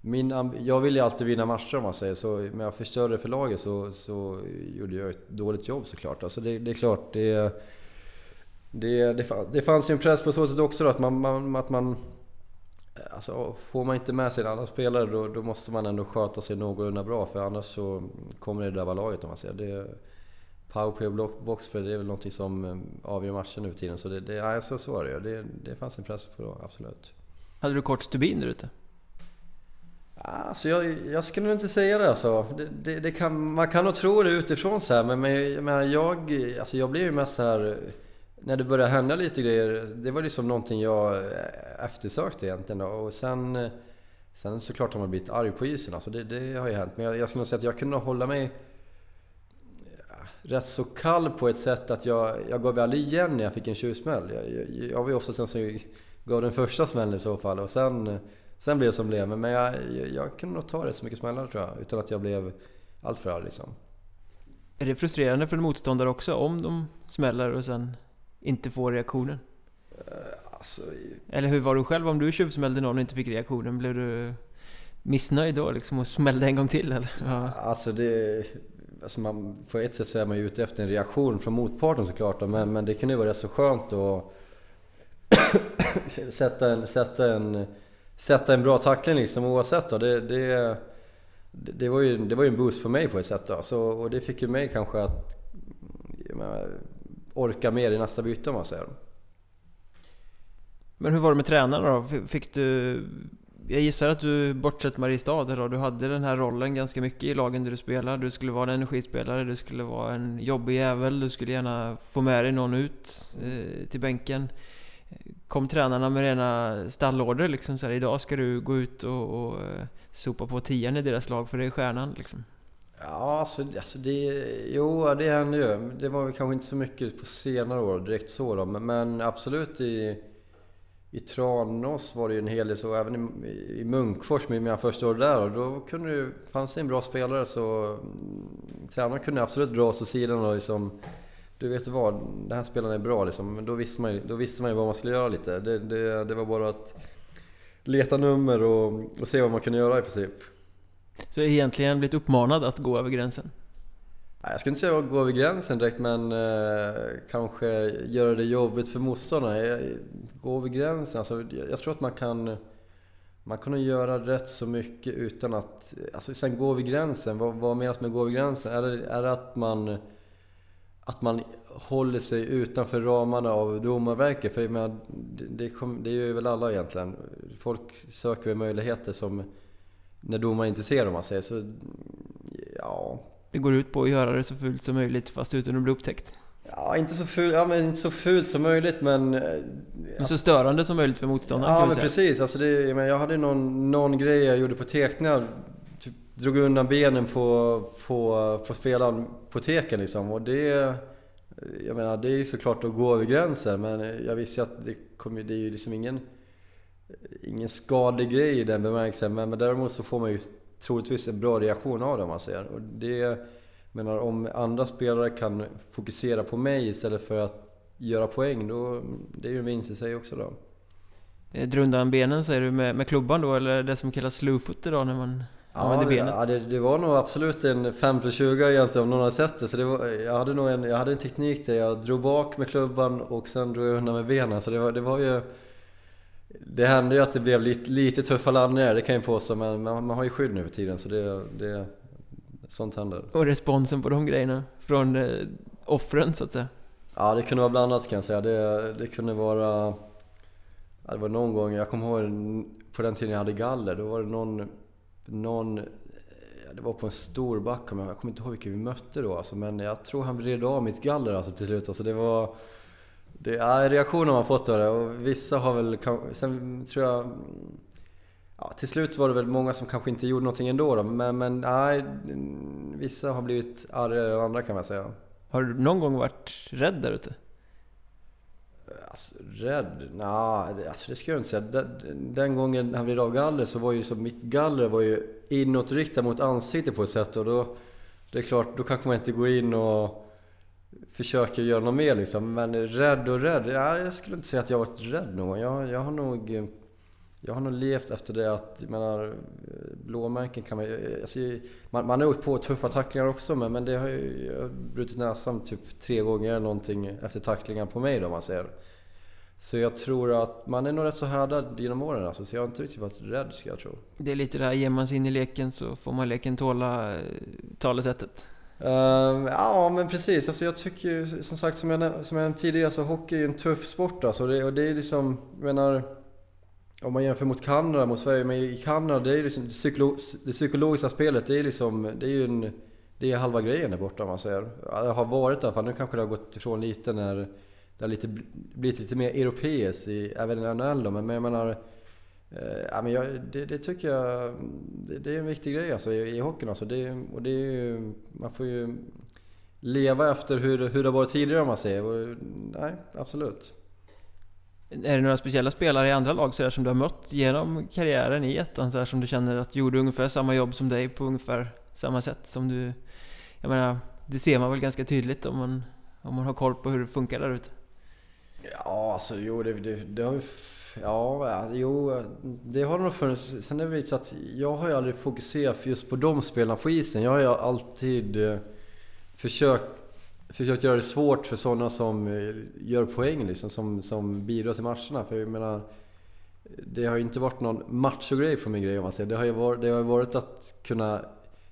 min, jag vill ju alltid vinna matcher om man säger så. Men jag förstörde för laget så, så gjorde jag ett dåligt jobb såklart. Alltså det, det är klart, det, det, det, det fanns ju en press på så sätt också då, att man, man, att man eh, Alltså får man inte med sig en annan spelare då, då, måste man ändå sköta sig någorlunda bra för annars så kommer det drabba laget om man säger. Det, powerplay och boxplay det är väl någonting som eh, avgör matchen nu för tiden. Så det, det, ja, så, så var det det, det fanns en press på det, absolut. Hade du kort stubin där ute? Alltså jag, jag skulle nog inte säga det alltså. Det, det, det, kan, man kan nog tro det utifrån så här, men, men, men jag, alltså jag blir ju mest så här när det började hända lite grejer, det var liksom någonting jag eftersökte egentligen. Då. Och sen, sen såklart har man blivit arg på isen, alltså det, det har ju hänt. Men jag, jag skulle nog säga att jag kunde hålla mig rätt så kall på ett sätt att jag, jag gav aldrig igen när jag fick en tjuvsmäll. Jag, jag, jag var ju oftast den som gav den första smällen i så fall och sen, sen blev det som det blev. Men jag, jag, jag kunde nog ta det så mycket smällar tror jag, utan att jag blev alltför arg liksom. Är det frustrerande för en motståndare också om de smäller och sen inte får reaktionen? Uh, alltså, Eller hur var du själv om du tjuvsmällde någon och inte fick reaktionen? Blev du missnöjd då liksom och smällde en gång till eller? Ja. Alltså det... Alltså man, på ett sätt så är man ju ute efter en reaktion från motparten såklart då, men, men det kan ju vara rätt så skönt att sätta, en, sätta, en, sätta en bra tackling liksom oavsett då. Det, det, det, var ju, det var ju en boost för mig på ett sätt då. Så, och det fick ju mig kanske att menar, orka mer i nästa byte om man säger. Men hur var det med tränarna då? Fick du... Jag gissar att du, bortsett Mariestad då, du hade den här rollen ganska mycket i lagen där du spelar. Du skulle vara en energispelare, du skulle vara en jobbig jävel, du skulle gärna få med dig någon ut eh, till bänken. Kom tränarna med rena stallorder liksom så här, idag ska du gå ut och, och eh, sopa på tian i deras lag för det är stjärnan liksom? Ja, alltså, alltså det... Jo, det hände ju. Det var väl kanske inte så mycket på senare år direkt så då. Men, men absolut i, i Tranås var det ju en hel del så. Även i, i Munkfors mina första år där. Och då kunde det, fanns det en bra spelare så mm, tränaren kunde absolut dra oss åt sidan och liksom... Du vet vad, den här spelaren är bra liksom. Men då visste man ju, då visste man ju vad man skulle göra lite. Det, det, det var bara att leta nummer och, och se vad man kunde göra i princip. Så egentligen blivit uppmanad att gå över gränsen? Jag skulle inte säga att gå över gränsen direkt men eh, kanske göra det jobbigt för motståndarna. Gå över gränsen, alltså, jag tror att man kan man kan göra rätt så mycket utan att... Alltså sen gå över gränsen, vad, vad menas med gå över gränsen? Är det, är det att man att man håller sig utanför ramarna av domarverket? För jag menar, det, det, det gör ju väl alla egentligen. Folk söker möjligheter som när domaren inte ser dem man säger. Så ja... Det går ut på att göra det så fult som möjligt fast utan att bli upptäckt? Ja, inte så fult, ja, men inte så fult som möjligt men... Ja. Så störande som möjligt för motståndaren Ja men precis, alltså det, men jag hade någon, någon grej jag gjorde på teckningar typ, Drog undan benen på, på, på spelaren på teken liksom och det... Jag menar det är ju såklart att gå över gränsen men jag visste att det, kom, det är ju liksom ingen ingen skadlig grej i den bemärkelsen. Men, men däremot så får man ju troligtvis en bra reaktion av det om man säger. Och det, menar, om andra spelare kan fokusera på mig istället för att göra poäng, då, det är ju en vinst i sig också då. Eh, Dra undan benen säger du med, med klubban då, eller det som kallas slowfoot idag när man använder det, benet? ja det, det var nog absolut en 5 plus 20 egentligen om någon hade sett det. Så det var, jag, hade nog en, jag hade en teknik där jag drog bak med klubban och sen drog jag undan med benen. Så det var, det var ju... Det hände ju att det blev lite, lite tuffa landningar, det kan jag påstå. Men man, man har ju skydd nu för tiden så det, det, sånt händer. Och responsen på de grejerna från eh, offren så att säga? Ja, det kunde vara blandat kan jag säga. Det, det kunde vara... Ja, det var någon gång, jag kommer ihåg på den tiden jag hade galler, då var det någon... någon ja, det var på en stor backe, men jag kommer inte ihåg vilken vi mötte då alltså, Men jag tror han vred av mitt galler alltså till slut. Alltså, det var... Det, ja, reaktioner man fått av det och vissa har väl... Sen tror jag... Ja, till slut var det väl många som kanske inte gjorde någonting ändå då, men, men nej, vissa har blivit argare än andra kan man säga. Har du någon gång varit rädd där ute? Alltså, rädd? Nej, alltså det ska jag inte säga. Den, den gången han blev av galler så var ju som mitt galler var ju inåtriktat mot ansiktet på ett sätt och då... Det är klart, då kanske man inte går in och försöker göra något mer liksom. Men rädd och rädd? Ja, jag skulle inte säga att jag har varit rädd någon gång. Jag, jag har nog... Jag har nog levt efter det att, jag menar, blåmärken kan man alltså, man, man har åkt på tuffa tacklingar också men, men det har ju, jag har brutit näsan typ tre gånger eller någonting efter tacklingar på mig då man ser. Så jag tror att man är nog rätt så härdad genom åren alltså, så jag har inte riktigt varit rädd ska jag tro. Det är lite det här, ger man sig in i leken så får man leken tåla eh, talesättet. Uh, ja men precis, alltså jag tycker ju som sagt som jag, som jag nämnde tidigare så hockey är ju en tuff sport alltså. Det, och det är liksom, jag menar om man jämför mot Kanada, mot Sverige, men i Kanada det är liksom det, psykolo det psykologiska spelet, det är liksom, det är ju en, det är halva grejen där borta om man säger. Det har varit i alla fall, nu kanske det har gått ifrån lite när det har lite, blivit lite mer europeiskt, även i NHL då, men, jag menar Ja, men jag, det, det, tycker jag det, det, är en viktig grej alltså, i, i hockeyn. Alltså. Det, och det är ju, man får ju leva efter hur, hur det varit tidigare om man säger. Och, nej, absolut. Är det några speciella spelare i andra lag så där, som du har mött genom karriären i ettan så där, som du känner att gjorde ungefär samma jobb som dig på ungefär samma sätt som du... Jag menar, det ser man väl ganska tydligt om man, om man har koll på hur det funkar där ute? Ja, alltså jo, det, det, det har ju... Ja, jo, det har nog funnits. Sen är det väl så att jag har ju aldrig fokuserat just på de spelarna på isen. Jag har ju alltid eh, försökt försökt göra det svårt för sådana som eh, gör poäng liksom, som, som bidrar till matcherna. För jag menar, det har ju inte varit någon machogrej för min grej om man säger. Det har ju varit, det har varit att kunna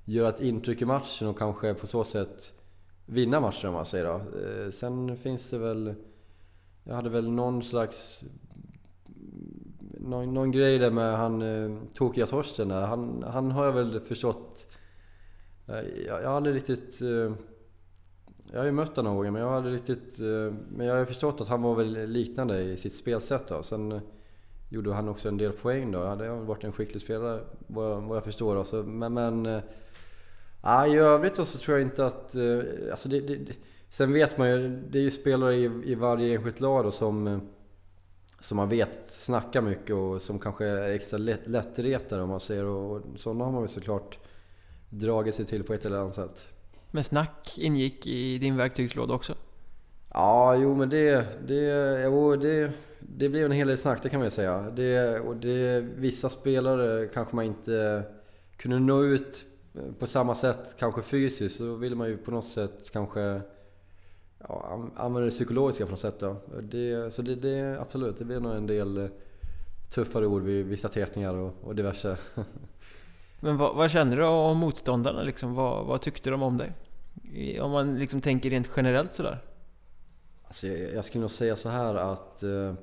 göra ett intryck i matchen och kanske på så sätt vinna matchen om man säger då. Eh, sen finns det väl... Jag hade väl någon slags... Någon, någon grej där med han eh, tokiga Torsten där. Han, han har jag väl förstått... Eh, jag, jag har aldrig riktigt eh, jag har ju mött honom några gånger men jag har aldrig riktigt... Eh, men jag har förstått att han var väl liknande i sitt spelsätt då. Sen eh, gjorde han också en del poäng då. Han har varit en skicklig spelare vad jag, förstår då. Så, men... men I övrigt så tror jag inte att... Alltså det, det, sen vet man ju, det är ju spelare i, i varje enskilt lag då som... Som man vet snackar mycket och som kanske är extra lätt, lättretare om man säger. Och, och sådana har man väl såklart dragit sig till på ett eller annat sätt. Men snack ingick i din verktygslåda också? Ja, jo men det, det, jo, det, det blev en hel del snack, det kan man ju säga. Det, och det, vissa spelare kanske man inte kunde nå ut på samma sätt, kanske fysiskt. Så ville man ju på något sätt kanske ja, använda det psykologiska på något sätt då. Det, så det, det, absolut, det blev nog en del tuffare ord vid vissa teckningar och, och diverse. Men vad, vad känner du om motståndarna liksom? Vad, vad, tyckte de om dig? Om man liksom tänker rent generellt sådär? Alltså jag, jag skulle nog säga så här att... Uh,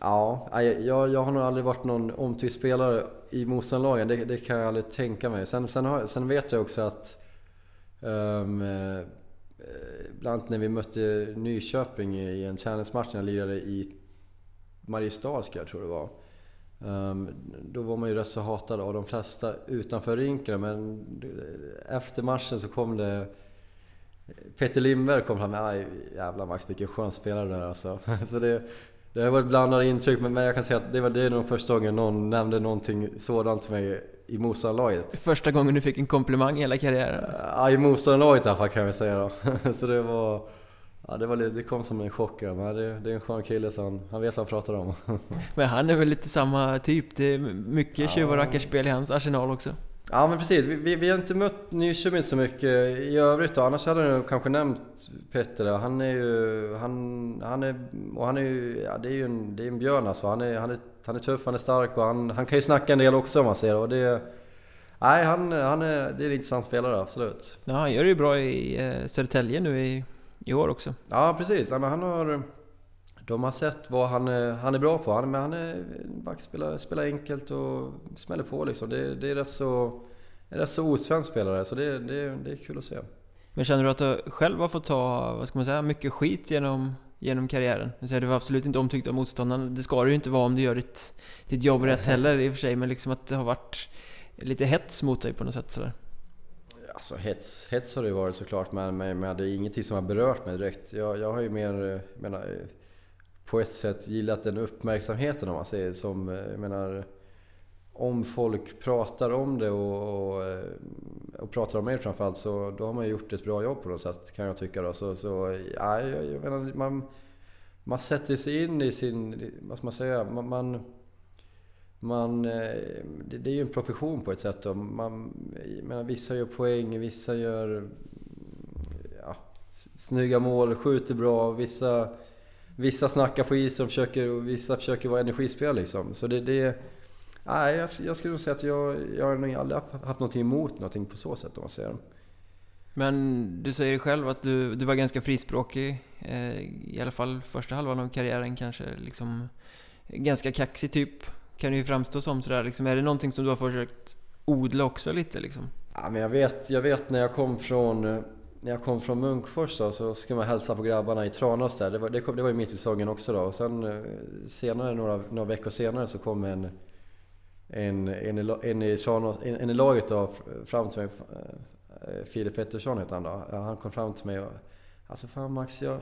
ja, jag, jag har nog aldrig varit någon omtyckt spelare i motståndarlagen. Det, det, kan jag aldrig tänka mig. Sen, sen, har, sen vet jag också att... Um, Eh, bland annat när vi mötte Nyköping i en träningsmatch när jag lirade i Mariestad, ska jag tror det var. Um, då var man ju rätt så hatad av de flesta utanför rinken men efter matchen så kom det Peter Lindberg kom fram med jävla Max vilken skön spelare där alltså. så det, det har varit blandade intryck men jag kan säga att det var det nog första gången någon nämnde någonting sådant till mig i motståndarlaget. Första gången du fick en komplimang i hela karriären? Ja, i motståndarlaget i alla fall kan väl säga då. så det var... Ja, det, var, det kom som en chock. Men det, det är en skön kille så han, han vet vad han pratar om. Men han är väl lite samma typ? Det är mycket tjuv och rackarspel i hans arsenal också? Ja men precis, vi, vi, vi har inte mött Nyköping så mycket i övrigt då. Annars hade jag kanske nämnt Petter. Han är ju... Han, han är... Och han är ju... Ja, det är ju en, det är en björn alltså. Han är, han, är, han är tuff, han är stark och han, han kan ju snacka en del också om man ser och det... Nej, han, han är, det är en intressant spelare, absolut. Ja, han gör det ju bra i eh, Södertälje nu i, i år också. Ja, precis. Ja, men han har... De har sett vad han är, han är bra på. Han, men han är backspelare, spelar enkelt och smäller på liksom. Det, det är rätt så, en rätt så osvensk spelare, så det, det, det är kul att se. Men känner du att du själv har fått ta, vad ska man säga, mycket skit genom, genom karriären? Du säger du var absolut inte omtyckt av motståndarna. Det ska du ju inte vara om du gör ditt, ditt jobb rätt heller i och för sig, men liksom att det har varit lite hets mot dig på något sätt sådär. Alltså hets, hets har det ju varit såklart, men, men, men det är ingenting som har berört mig direkt. Jag, jag har ju mer, menar, på ett sätt gillat den uppmärksamheten om man säger som, eh, jag menar, om folk pratar om det och, och, eh, och pratar om mig framförallt så då har man gjort ett bra jobb på något sätt kan jag tycka då. Så, så ja, jag, jag menar, man, man sätter sig in i sin, vad ska man säga, man, man, man det, det, är ju en profession på ett sätt då. Man, menar, vissa gör poäng, vissa gör ja, snygga mål, skjuter bra, vissa Vissa snackar på isen och, försöker, och vissa försöker vara energispelare liksom. Så det, det Nej, jag, jag skulle nog säga att jag, jag har nog aldrig haft någonting emot någonting på så sätt om man säger. Men du säger själv att du, du var ganska frispråkig, eh, i alla fall första halvan av karriären kanske liksom ganska kaxig typ, kan du ju framstå som sådär liksom. Är det någonting som du har försökt odla också lite liksom? Ja, men jag vet, jag vet när jag kom från när jag kom från Munkfors då, så skulle man hälsa på grabbarna i Tranås där. Det var, det, kom, det var ju mitt i säsongen också då. Och sen eh, senare, några, några veckor senare så kom en en, en, en, i, Tranås, en, en i laget då, fram till mig, eh, eh, Filip Pettersson heter han då. Han kom fram till mig och Alltså fan Max, jag,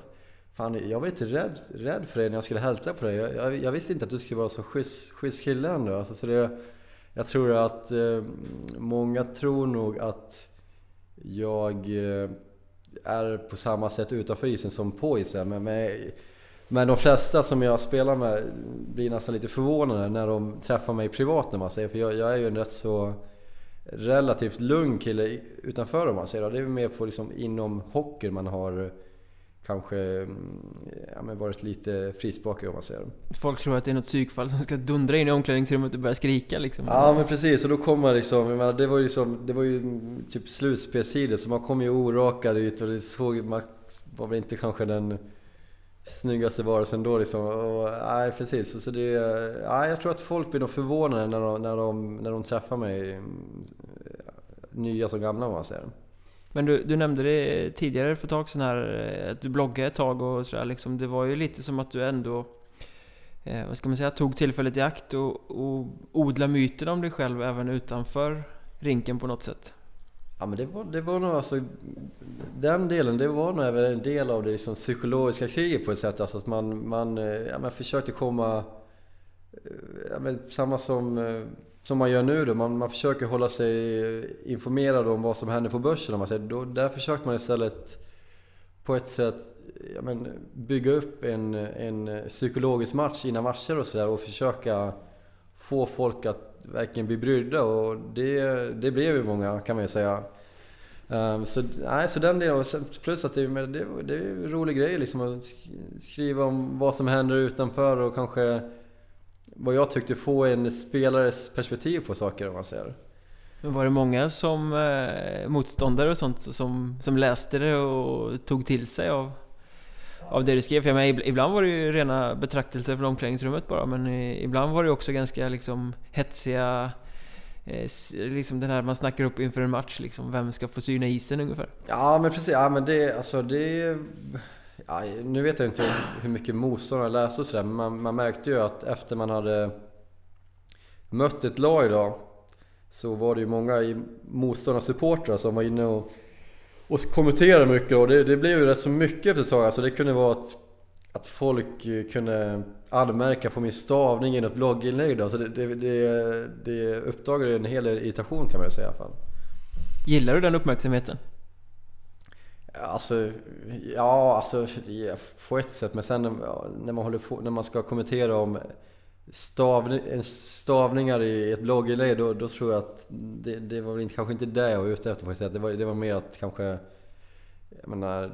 fan, jag var lite rädd, rädd för dig när jag skulle hälsa på dig. Jag, jag, jag visste inte att du skulle vara så schysst, schysst kille ändå. Alltså, så det, jag tror att eh, många tror nog att jag eh, är på samma sätt utanför isen som på isen. Men, men, men de flesta som jag spelar med blir nästan lite förvånade när de träffar mig privat när man säger För jag, jag är ju en rätt så relativt lugn kille utanför om man säger. Det är mer på liksom inom hockey man har kanske ja, men varit lite frispråkig om man säger. Folk tror att det är något psykfall som ska dundra in i omklädningsrummet och börja skrika liksom. Ja men precis, och då kommer man liksom, jag menar, det var ju liksom, det var ju typ slutspelsidor så man kom ju orakad ut och det såg, man var väl inte kanske den snyggaste varelsen då liksom. Och, nej precis, så det, nej, jag tror att folk blir nog förvånade när de, när de, när de träffar mig, nya som gamla om man säger. Men du, du nämnde det tidigare för ett tag sedan här, eh, att du bloggade ett tag och sådär liksom. Det var ju lite som att du ändå, eh, vad ska man säga, tog tillfället i akt och, och odla myten om dig själv även utanför rinken på något sätt. Ja men det var, det var nog alltså, den delen, det var nog även en del av det liksom psykologiska kriget på ett sätt. Alltså att man, man, eh, ja, man försökte komma, eh, ja, men samma som som man gör nu då, man, man försöker hålla sig informerad om vad som händer på börsen. Om man säger. Då, där försökte man istället på ett sätt ja, men, bygga upp en, en psykologisk match innan matcher och sådär och försöka få folk att verkligen bli brydda och det, det blev ju många kan man ju säga. Um, så, nej, så den delen, plus att det, det, det är en rolig grej liksom att skriva om vad som händer utanför och kanske vad jag tyckte få en spelares perspektiv på saker om man säger. Var det många som eh, motståndare och sånt som, som läste det och tog till sig av, av det du skrev? För jag menar, ibland var det ju rena betraktelser från omklädningsrummet bara men ibland var det också ganska liksom hetsiga eh, liksom den här man snackar upp inför en match liksom, vem ska få syna isen ungefär? Ja men precis, ja men det, alltså det Ja, nu vet jag inte hur mycket motståndare läste och sådär, men man, man, märkte ju att efter man hade mött ett lag idag så var det ju många motståndarsupportrar som var inne och, och kommenterade mycket och det, det blev ju rätt så mycket efter ett tag. Alltså det kunde vara att, att folk kunde anmärka på min stavning i något blogginlägg då. Så det, det, det, det uppdagade en hel del irritation kan man ju säga i alla fall. Gillar du den uppmärksamheten? Alltså, ja, alltså på ett sätt. Men sen när man, håller på, när man ska kommentera om stavning, eh, stavningar i ett blogginlägg då, då tror jag att det, det var väl inte, kanske inte det jag var ute efter. Det var, det var mer att kanske jag menar,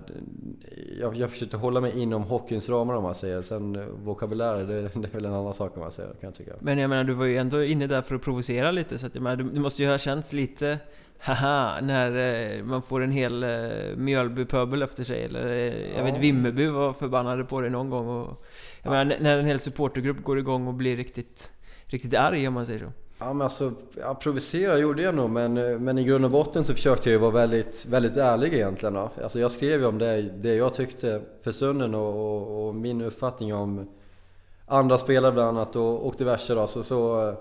jag, jag försökte hålla mig inom hockeyns ramar om man säger. Sen eh, vokabulär, det, det är väl en annan sak om man säger, kan jag tycka. Men jag menar, du var ju ändå inne där för att provocera lite, så att, jag menar, du, du måste ju ha känts lite Haha, när eh, man får en hel eh, Mjölby-pöbel efter sig eller eh, jag vet Vimmerby var förbannade på det någon gång och Jag ja. menar när en hel supportergrupp går igång och blir riktigt Riktigt arg om man säger så Ja men alltså, ja, provocera gjorde jag nog men, men i grund och botten så försökte jag ju vara väldigt, väldigt ärlig egentligen då. Alltså jag skrev ju om det, det jag tyckte för stunden och, och, och min uppfattning om andra spelare bland annat och, och diverse då. Så, så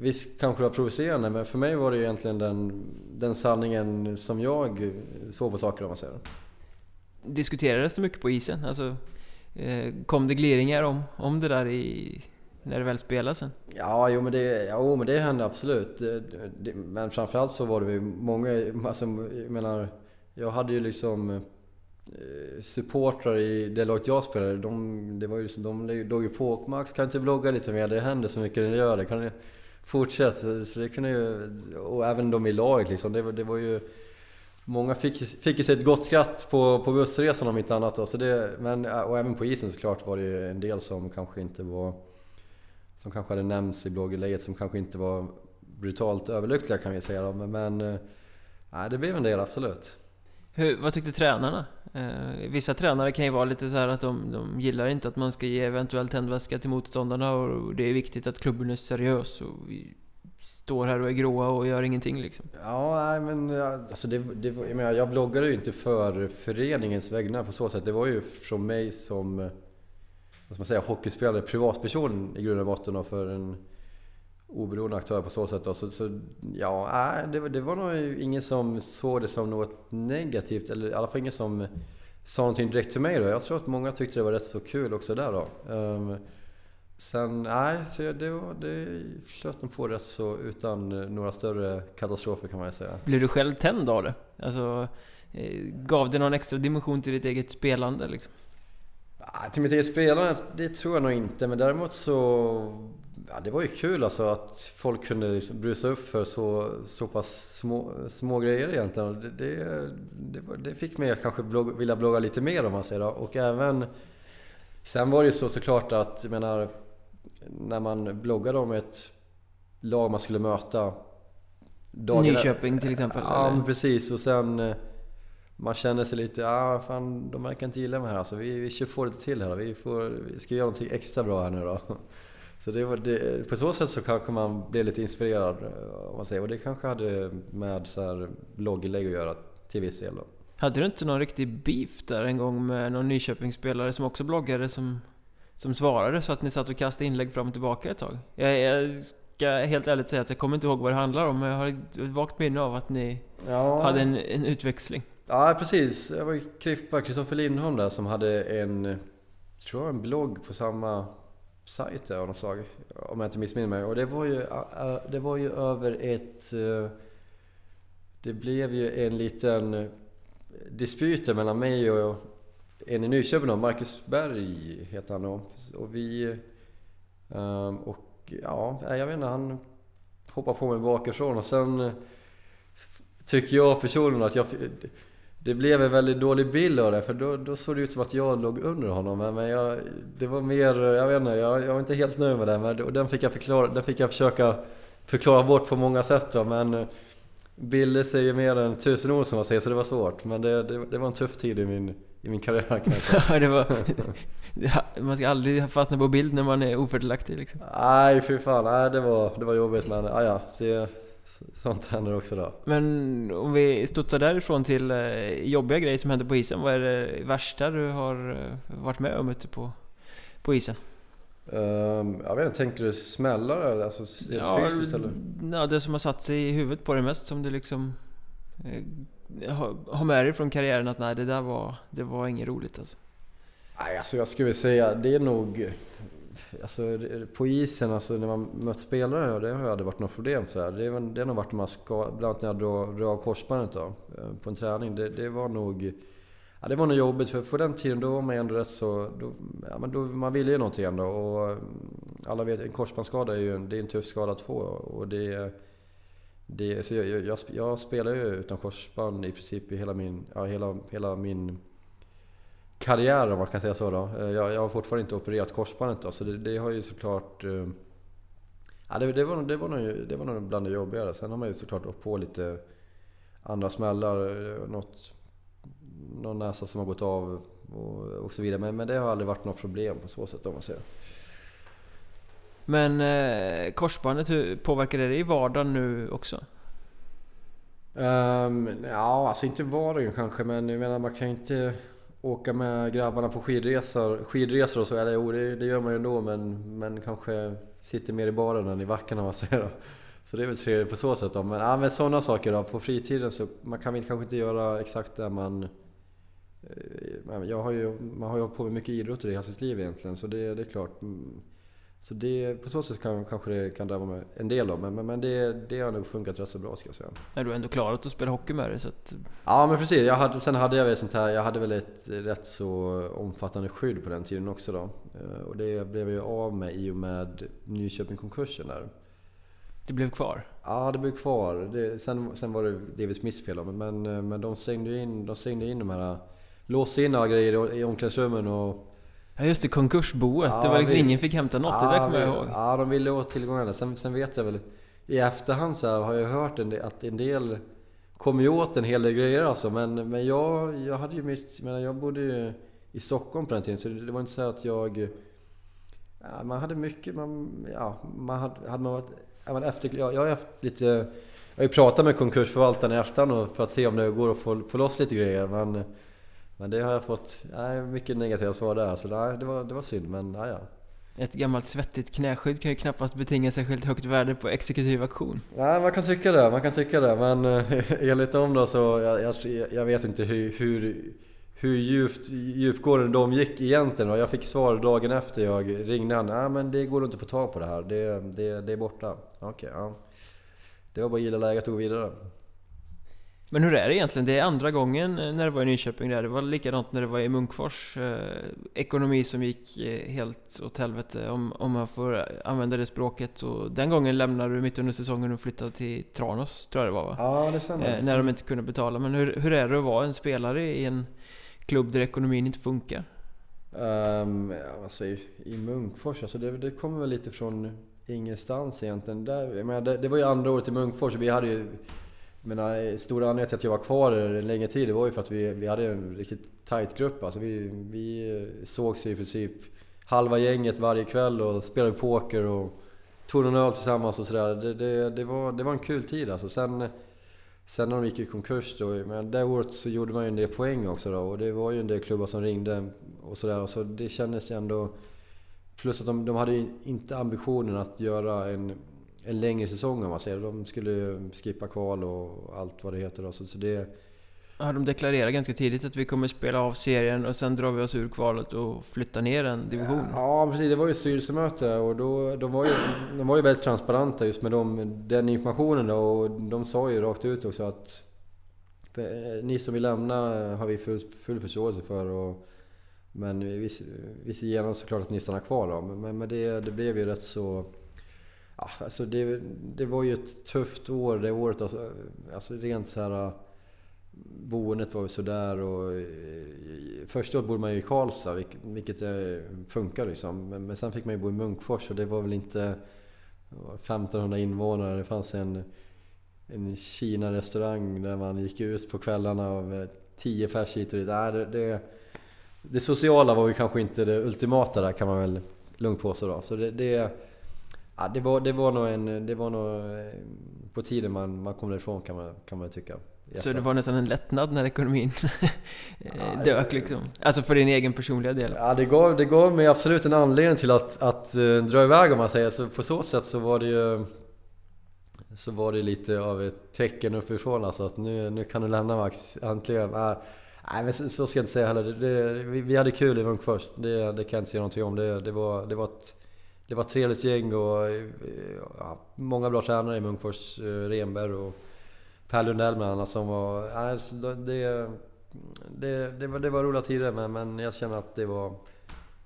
Visst kanske det var provocerande men för mig var det egentligen den, den sanningen som jag såg på saker om man säger. Diskuterades det mycket på isen? Alltså, eh, kom det gliringar om, om det där i, när det väl spelades sen? Ja, jo men det, jo, men det hände absolut. Det, det, men framförallt så var det ju många, alltså, jag menar, jag hade ju liksom eh, supportrar i det laget jag spelade, de, det var ju, de låg ju på Max kan inte vlogga lite mer? Det händer så mycket när det gör det. Kan fortsätt. Så det kunde ju, och även de i laget liksom. Det, det var ju... Många fick, fick ju sig ett gott skratt på, på bussresan om inte annat. Så det, men, och även på isen såklart var det ju en del som kanske inte var... Som kanske hade nämnts i blogginlägget som kanske inte var brutalt överlyckliga kan vi säga. Men, men äh, det blev en del absolut. Hur, vad tyckte tränarna? Eh, vissa tränare kan ju vara lite så att de, de gillar inte att man ska ge eventuell tändvätska till motståndarna och det är viktigt att klubben är seriös och vi står här och är gråa och gör ingenting liksom. Ja, nej men alltså det, det, jag, menar, jag bloggade ju inte för föreningens vägnar på så sätt. Det var ju från mig som vad ska man säga, hockeyspelare, privatperson i grund och botten och för en oberoende aktör på så sätt. Då. Så, så ja, äh, det, det var nog ingen som såg det som något negativt, eller i alla fall ingen som sa någonting direkt till mig då. Jag tror att många tyckte det var rätt så kul också där då. Um, sen, nej, så det, var, det flöt nog på rätt så utan några större katastrofer kan man ju säga. Blev du själv tänd av det? Alltså, eh, gav det någon extra dimension till ditt eget spelande liksom? Till mitt eget spelande, det tror jag nog inte. Men däremot så Ja, det var ju kul alltså att folk kunde liksom brusa upp för så, så pass små, små grejer egentligen. Det, det, det, det fick mig att kanske blogga, vilja blogga lite mer om man säger då. Och även... Sen var det ju så såklart att, jag menar, när man bloggade om ett lag man skulle möta dagen Nyköping till exempel? Ja, eller? precis. Och sen... Eh, man känner sig lite, ja ah, fan de verkar inte gilla mig här alltså. Vi, vi kör få lite till här Vi, får, vi ska göra någonting extra bra här nu då. Så det var det, på så sätt så kanske man blev lite inspirerad om man säger. Och det kanske hade med så här blogginlägg att göra till viss del då. Hade du inte någon riktig beef där en gång med någon Nyköpingsspelare som också bloggade som, som svarade så att ni satt och kastade inlägg fram och tillbaka ett tag? Jag, jag ska helt ärligt säga att jag kommer inte ihåg vad det handlar om men jag har ett vagt minne av att ni ja. hade en, en utväxling. Ja precis, det var Kristoffer Lindholm där som hade en, tror jag en blogg på samma sajter av något slag. Om jag inte missminner mig. Och det var ju, det var ju över ett... Eh, det blev ju en liten eh, dispyt mellan mig och en i Nyköping då, Marcus Berg heter han då. Och vi... Ehm, och ja, jag vet inte, han hoppade på mig bakifrån och sen tycker jag personligen att jag det blev en väldigt dålig bild av det för då, då såg det ut som att jag låg under honom. Men jag, det var mer, jag vet inte, jag, jag var inte helt nöjd med det. Men och den fick jag, förklara, den fick jag försöka förklara bort på många sätt. Då, men bilder säger mer än tusen ord som man säger så det var svårt. Men det, det, det var en tuff tid i min, i min karriär kan jag säga. det var, man ska aldrig fastna på bild när man är ofördelaktig liksom. Nej fy fan, nej, det, var, det var jobbigt men ja, ja, sånt händer också då. Men om vi studsar därifrån till eh, jobbiga grejer som händer på isen. Vad är det värsta du har eh, varit med om ute på, på isen? Um, jag vet inte, tänker du smällar eller alltså ja, fysiskt eller? Ja, det som har satt sig i huvudet på dig mest som du liksom eh, har med dig från karriären att nej det där var, det var inget roligt alltså. Nej, alltså jag skulle säga det är nog Alltså på isen, alltså när man mött spelare, det har aldrig varit något problem. Så här. Det, är, det har nog varit man ska, bland annat när jag drog, av korsbandet då, eh, på en träning. Det, det var nog... Ja, det var nog jobbigt för på den tiden då var man ändå rätt så... Då, ja, men då, man ville ju någonting ändå och eh, alla vet en korsbandsskada är ju en, det är en tuff skada att få och det... det så jag, jag, jag spelar ju utan korsband i princip i hela min, ja, hela, hela min karriär om man kan säga så då. Eh, jag, jag har fortfarande inte opererat korsbandet då så det, det har ju såklart... Eh, ja, det, det, var, det, var nog, det var nog bland det jobbigare. Sen har man ju såklart åkt på lite andra smällar. Eh, något någon näsa som har gått av och, och så vidare. Men, men det har aldrig varit något problem på så sätt om man säger. Men eh, korsbandet, hur påverkar det dig i vardagen nu också? Um, ja, alltså inte vardagen kanske men jag menar man kan ju inte åka med grabbarna på skidresor, skidresor och så. Eller jo, det, det gör man ju ändå men, men kanske sitter mer i baren än i backen om man säger. Så det är väl trevligt på så sätt då. Men, ja, men sådana saker då. På fritiden så man kan väl kanske inte göra exakt det man eh, jag har ju, man har ju hållit på med mycket idrott i hela sitt liv egentligen så det, det är klart. Så det, på så sätt kan, kanske det kan drabba mig en del då, men, men, men det, det har nog funkat rätt så bra ska jag säga. Är du ändå klarat att spela hockey med det? Så att... Ja men precis, jag hade, sen hade jag väl sånt här, jag hade väl ett rätt så omfattande skydd på den tiden också då. Eh, och det blev jag ju av med i och med Nyköping-konkursen där. Det blev kvar? Ja, det blev kvar. Det, sen, sen var det David Smiths fel då, men, men de stängde in, de stängde in de här låste in några grejer i omklädningsrummen och... Ja just det, konkursboet. Ja, det var liksom visst. ingen fick hämta något, ja, det där kommer jag ihåg. Ja, de ville åt tillgångarna. Sen, sen vet jag väl i efterhand så har jag hört en del, att en del kom ju åt en hel del grejer alltså. Men, men jag, jag hade ju mitt... Jag, jag bodde ju i Stockholm på den tiden så det var inte så att jag... Ja, man hade mycket, man, ja, man hade, hade man varit... Ja, efter, jag, jag har haft lite... Jag har ju pratat med konkursförvaltaren i efterhand för att se om det går att få, få loss lite grejer. Men men det har jag fått nej, mycket negativa svar där, så nej, det, var, det var synd, men nej, ja. Ett gammalt svettigt knäskydd kan ju knappast betinga särskilt högt värde på exekutiv auktion. Nej, man kan tycka det, man kan tycka det. Men eh, enligt dem då så, jag, jag, jag vet inte hur, hur, hur djupt, djupgående de gick egentligen. Och jag fick svar dagen efter jag ringde han. Nej men det går inte att få tag på det här, det, det, det är borta. Okej, okay, ja. Det var bara att gilla läget och gå vidare. Men hur är det egentligen? Det är andra gången eh, när det var i Nyköping där. Det var likadant när det var i Munkfors. Eh, ekonomi som gick eh, helt åt helvete om, om man får använda det språket. Och den gången lämnade du mitt under säsongen och flyttade till Tranås, tror jag det var va? Ja, det stämmer. När de inte kunde betala. Men hur, hur är det att vara en spelare i en klubb där ekonomin inte funkar? Um, alltså i, i Munkfors, alltså det, det kommer väl lite från ingenstans egentligen. Där, jag menar, det, det var ju andra året i Munkfors vi hade ju men eh, stora anledningen till att jag var kvar en längre tid det var ju för att vi, vi hade en riktigt tight grupp. Alltså vi, vi eh, sågs i princip halva gänget varje kväll och spelade poker och tog någon öl tillsammans och sådär. Det, det, det, var, det var en kul tid alltså. Sen, sen när de gick i konkurs då, men det året så gjorde man ju en del poäng också då och det var ju en del klubbar som ringde och sådär. Så det kändes ju ändå... Plus att de, de hade ju inte ambitionen att göra en en längre säsong om man säger. De skulle skippa kval och allt vad det heter. Då. Så, så det... Ja, de deklarerade ganska tidigt att vi kommer spela av serien och sen drar vi oss ur kvalet och flyttar ner en division. Ja, precis. Det var ju styrelsemöte och då, de, var ju, de var ju väldigt transparenta just med dem, den informationen då, och de sa ju rakt ut också att för, ni som vill lämna har vi full, full förståelse för. Och, men vi, vi ser gärna såklart att ni stannar kvar då. Men, men det, det blev ju rätt så Ja, alltså det, det var ju ett tufft år det året. Alltså, alltså rent så här... Boendet var ju sådär och... Eh, första året bodde man ju i Karlstad, vilket eh, funkar liksom. Men, men sen fick man ju bo i Munkfors och det var väl inte... 1500 invånare, det fanns en, en Kina-restaurang där man gick ut på kvällarna med eh, 10 färs hit och dit. Äh, det, det, det, sociala var ju kanske inte det ultimata där kan man väl lugnt påstå då. Så det, det Ja, det, var, det var nog en... Det var nog eh, på tiden man, man kom därifrån kan man, kan man tycka. Så det var nästan en lättnad när ekonomin dök liksom? Alltså för din egen personliga del? Ja, det gav, det gav mig absolut en anledning till att, att uh, dra iväg om man säger så. På så sätt så var det ju... Så var det lite av ett tecken uppifrån alltså att nu, nu kan du lämna Max, äntligen. Nej men så, så, ska jag inte säga heller. Det, det, vi, vi, hade kul i Munkfors, det, det kan jag inte säga någonting om. Det, det, var, det var ett det var ett trevligt gäng och ja, många bra tränare i Munkfors. Eh, Renberg och Per Lundell bland annat som var... Nej, det, det, det, var, det var roliga tider men, men jag känner att det var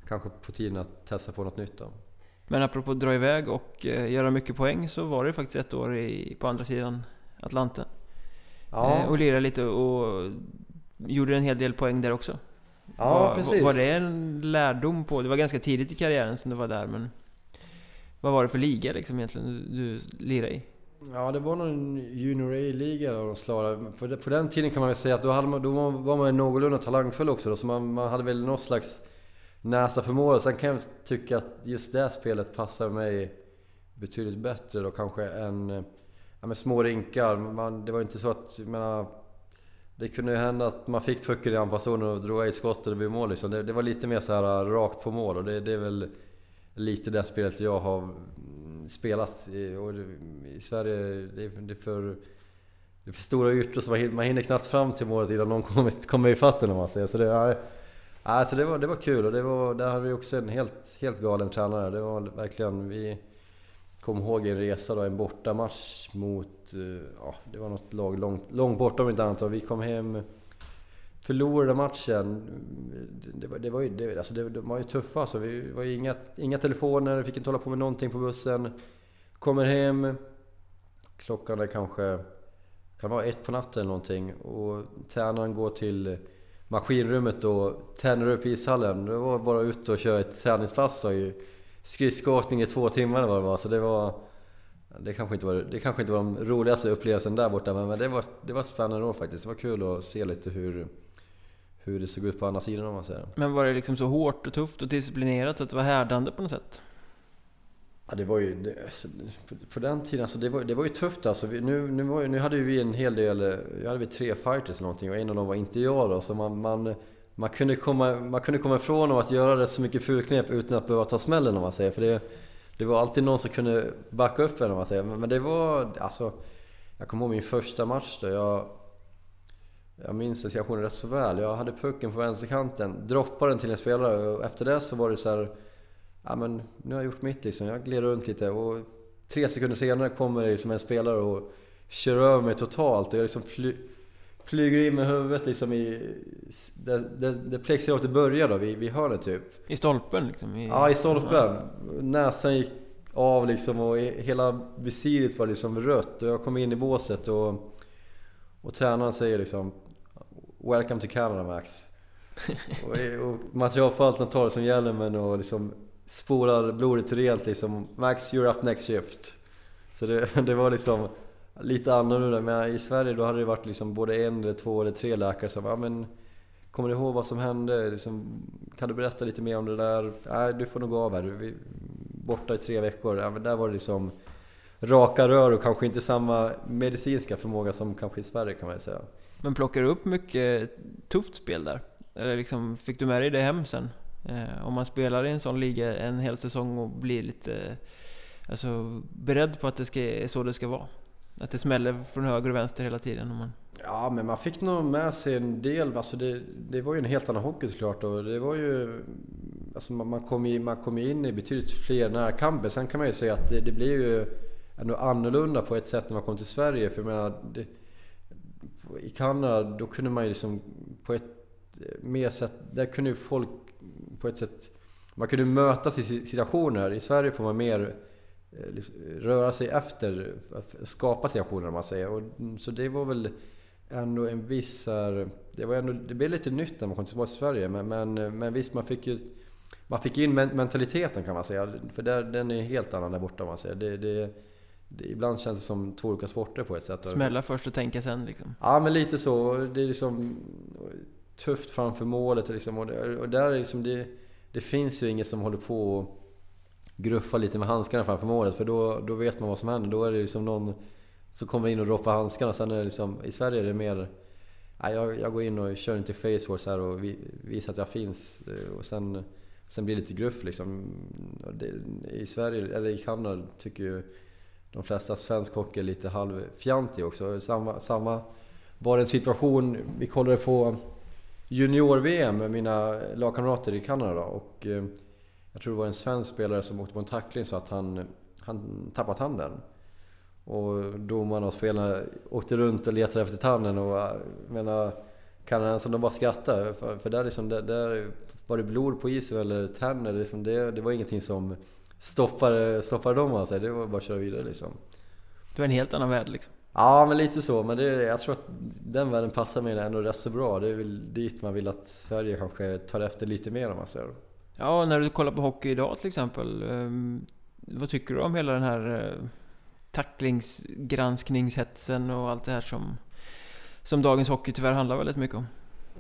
kanske på tiden att testa på något nytt då. Men apropå att dra iväg och eh, göra mycket poäng så var det faktiskt ett år i, på andra sidan Atlanten. Ja. Eh, och lirade lite och gjorde en hel del poäng där också. Ja, var, precis. Var det en lärdom på, det var ganska tidigt i karriären som du var där men vad var det för liga liksom egentligen du, du lirade i? Ja, det var någon Junior A-liga de slarade. På, på den tiden kan man väl säga att då, hade man, då var man någorlunda talangfull också då, så man, man hade väl någon slags näsa för mål. Sen kan jag tycka att just det spelet passar mig betydligt bättre då kanske än ja, med små rinkar. Man, det var inte så att, jag menar, det kunde ju hända att man fick pucken i anfallszonen och drog i skott och det blev mål liksom. det, det, var lite mer så här rakt på mål och det, det är väl lite det spelet jag har mm, spelat i, och i Sverige. Det är, det är för, det är för stora ytor så man hinner, knappt fram till målet innan någon kommer, kommer ifatt en om man säger. Så det, ja, alltså det, var, det var kul och det var, där hade vi också en helt, helt galen tränare. Det var verkligen, vi kom ihåg en resa då, en bortamatch mot, eh, ja det var något lag långt, långt borta om inte annat och vi kom hem förlorade matchen. Det var, det var ju, det, alltså det, de var ju tuffa alltså. Vi var ju inga, inga telefoner, fick inte hålla på med någonting på bussen. Kommer hem, klockan är kanske, kan vara ett på natten eller någonting. Och tränaren går till maskinrummet och tänder upp ishallen. Det var bara ut och köra ett träningspass då i skridskoåkning i två timmar eller vad det var. Så det var... Det kanske inte var, det kanske inte var de roligaste upplevelserna där borta men det var, det var spännande då faktiskt. Det var kul att se lite hur, hur det såg ut på andra sidan om man säger. Men var det liksom så hårt och tufft och disciplinerat så att det var härdande på något sätt? Ja, det var ju... Det, alltså, på den tiden, alltså, det, var, det var ju tufft alltså. Vi, nu, nu, var, nu hade vi en hel del... Jag hade vi tre fighters eller någonting och en av dem var inte jag då. Så man, man, man, kunde komma, man kunde komma ifrån att göra det så mycket fulknep utan att behöva ta smällen om man säger. För det, det var alltid någon som kunde backa upp en om man säger. Men, men det var... Alltså, jag kommer ihåg min första match då. Jag, jag minns den situationen rätt så väl. Jag hade pucken på vänsterkanten, droppade den till en spelare och efter det så var det så här, Ja men nu har jag gjort mitt liksom. Jag gled runt lite och tre sekunder senare kommer det liksom en spelare och kör över mig totalt och jag liksom fly, flyger in med huvudet liksom i... Där, där, där plexiglaset börjar då, vid, vid hörnet typ. I stolpen liksom? I... Ja, i stolpen. Näsan gick av liksom och hela visiret var liksom rött och jag kom in i båset och, och tränaren säger liksom Welcome to Canada Max. och, och materialförvaltaren tar det som hjälmen och liksom spolar blodet rent liksom. Max, you're up next shift. Så det, det var liksom lite annorlunda. Men i Sverige då hade det varit liksom både en eller två eller tre läkare som ja men Kommer du ihåg vad som hände? Liksom, kan du berätta lite mer om det där? Nej, du får nog gå av här. Du är borta i tre veckor. Ja, men där var det liksom raka rör och kanske inte samma medicinska förmåga som kanske i Sverige kan man säga. Men plockar du upp mycket tufft spel där? Eller liksom, fick du med dig det hem sen? Eh, om man spelar i en sån liga en hel säsong och blir lite alltså, beredd på att det ska, är så det ska vara. Att det smäller från höger och vänster hela tiden. Om man... Ja, men man fick nog med sig en del. Alltså det, det var ju en helt annan hockey såklart. Och det var ju, alltså man, man, kom ju, man kom in i betydligt fler närkamper. Sen kan man ju säga att det, det blir ju ändå annorlunda på ett sätt när man kom till Sverige. För jag menar, det, i Kanada då kunde man ju liksom på ett eh, mer sätt... Där kunde ju folk på ett sätt... Man kunde mötas i situationer. I Sverige får man mer eh, liksom, röra sig efter, skapa situationer om man säger. Och, mm, så det var väl ändå en viss... Det, var ändå, det blev lite nytt när man kom tillbaka till Sverige. Men, men, men visst, man fick ju... Man fick in mentaliteten kan man säga. För där, den är helt annan där borta om man säger. Det, det, det, ibland känns det som två olika sporter på ett sätt. Smälla först och tänka sen liksom? Ja, men lite så. Det är liksom tufft framför målet liksom. Och, det, och där är liksom det, det finns ju inget som håller på och gruffa lite med handskarna framför målet. För då, då vet man vad som händer. Då är det liksom någon som kommer in och droppar handskarna. Sen är det liksom, i Sverige är det mer... Ja, jag, jag går in och kör inte facewatch här och visar att jag finns. Och sen, sen blir det lite gruff liksom. I Sverige, eller i Kanada, tycker ju de flesta svensk hockey är lite halvfjantig också. Samma, samma var det en situation, vi kollade på junior-VM med mina lagkamrater i Kanada och eh, jag tror det var en svensk spelare som åkte på en tackling så att han, han tappat handen. Och domarna och spelarna åkte runt och letade efter tanden och menar, kanadensarna de bara skrattade. För, för där, liksom, där, där var det blod på isen eller tänder. Liksom, det, det var ingenting som stoppade, stoppade dem alltså. Det var bara att köra vidare liksom. Det var en helt annan värld liksom? Ja, men lite så. Men det, jag tror att den världen passar mig ändå rätt så bra. Det är väl dit man vill att Sverige kanske tar efter lite mer om man säger. Ja, när du kollar på hockey idag till exempel. Um, vad tycker du om hela den här uh, tacklingsgranskningshetsen och allt det här som, som dagens hockey tyvärr handlar väldigt mycket om?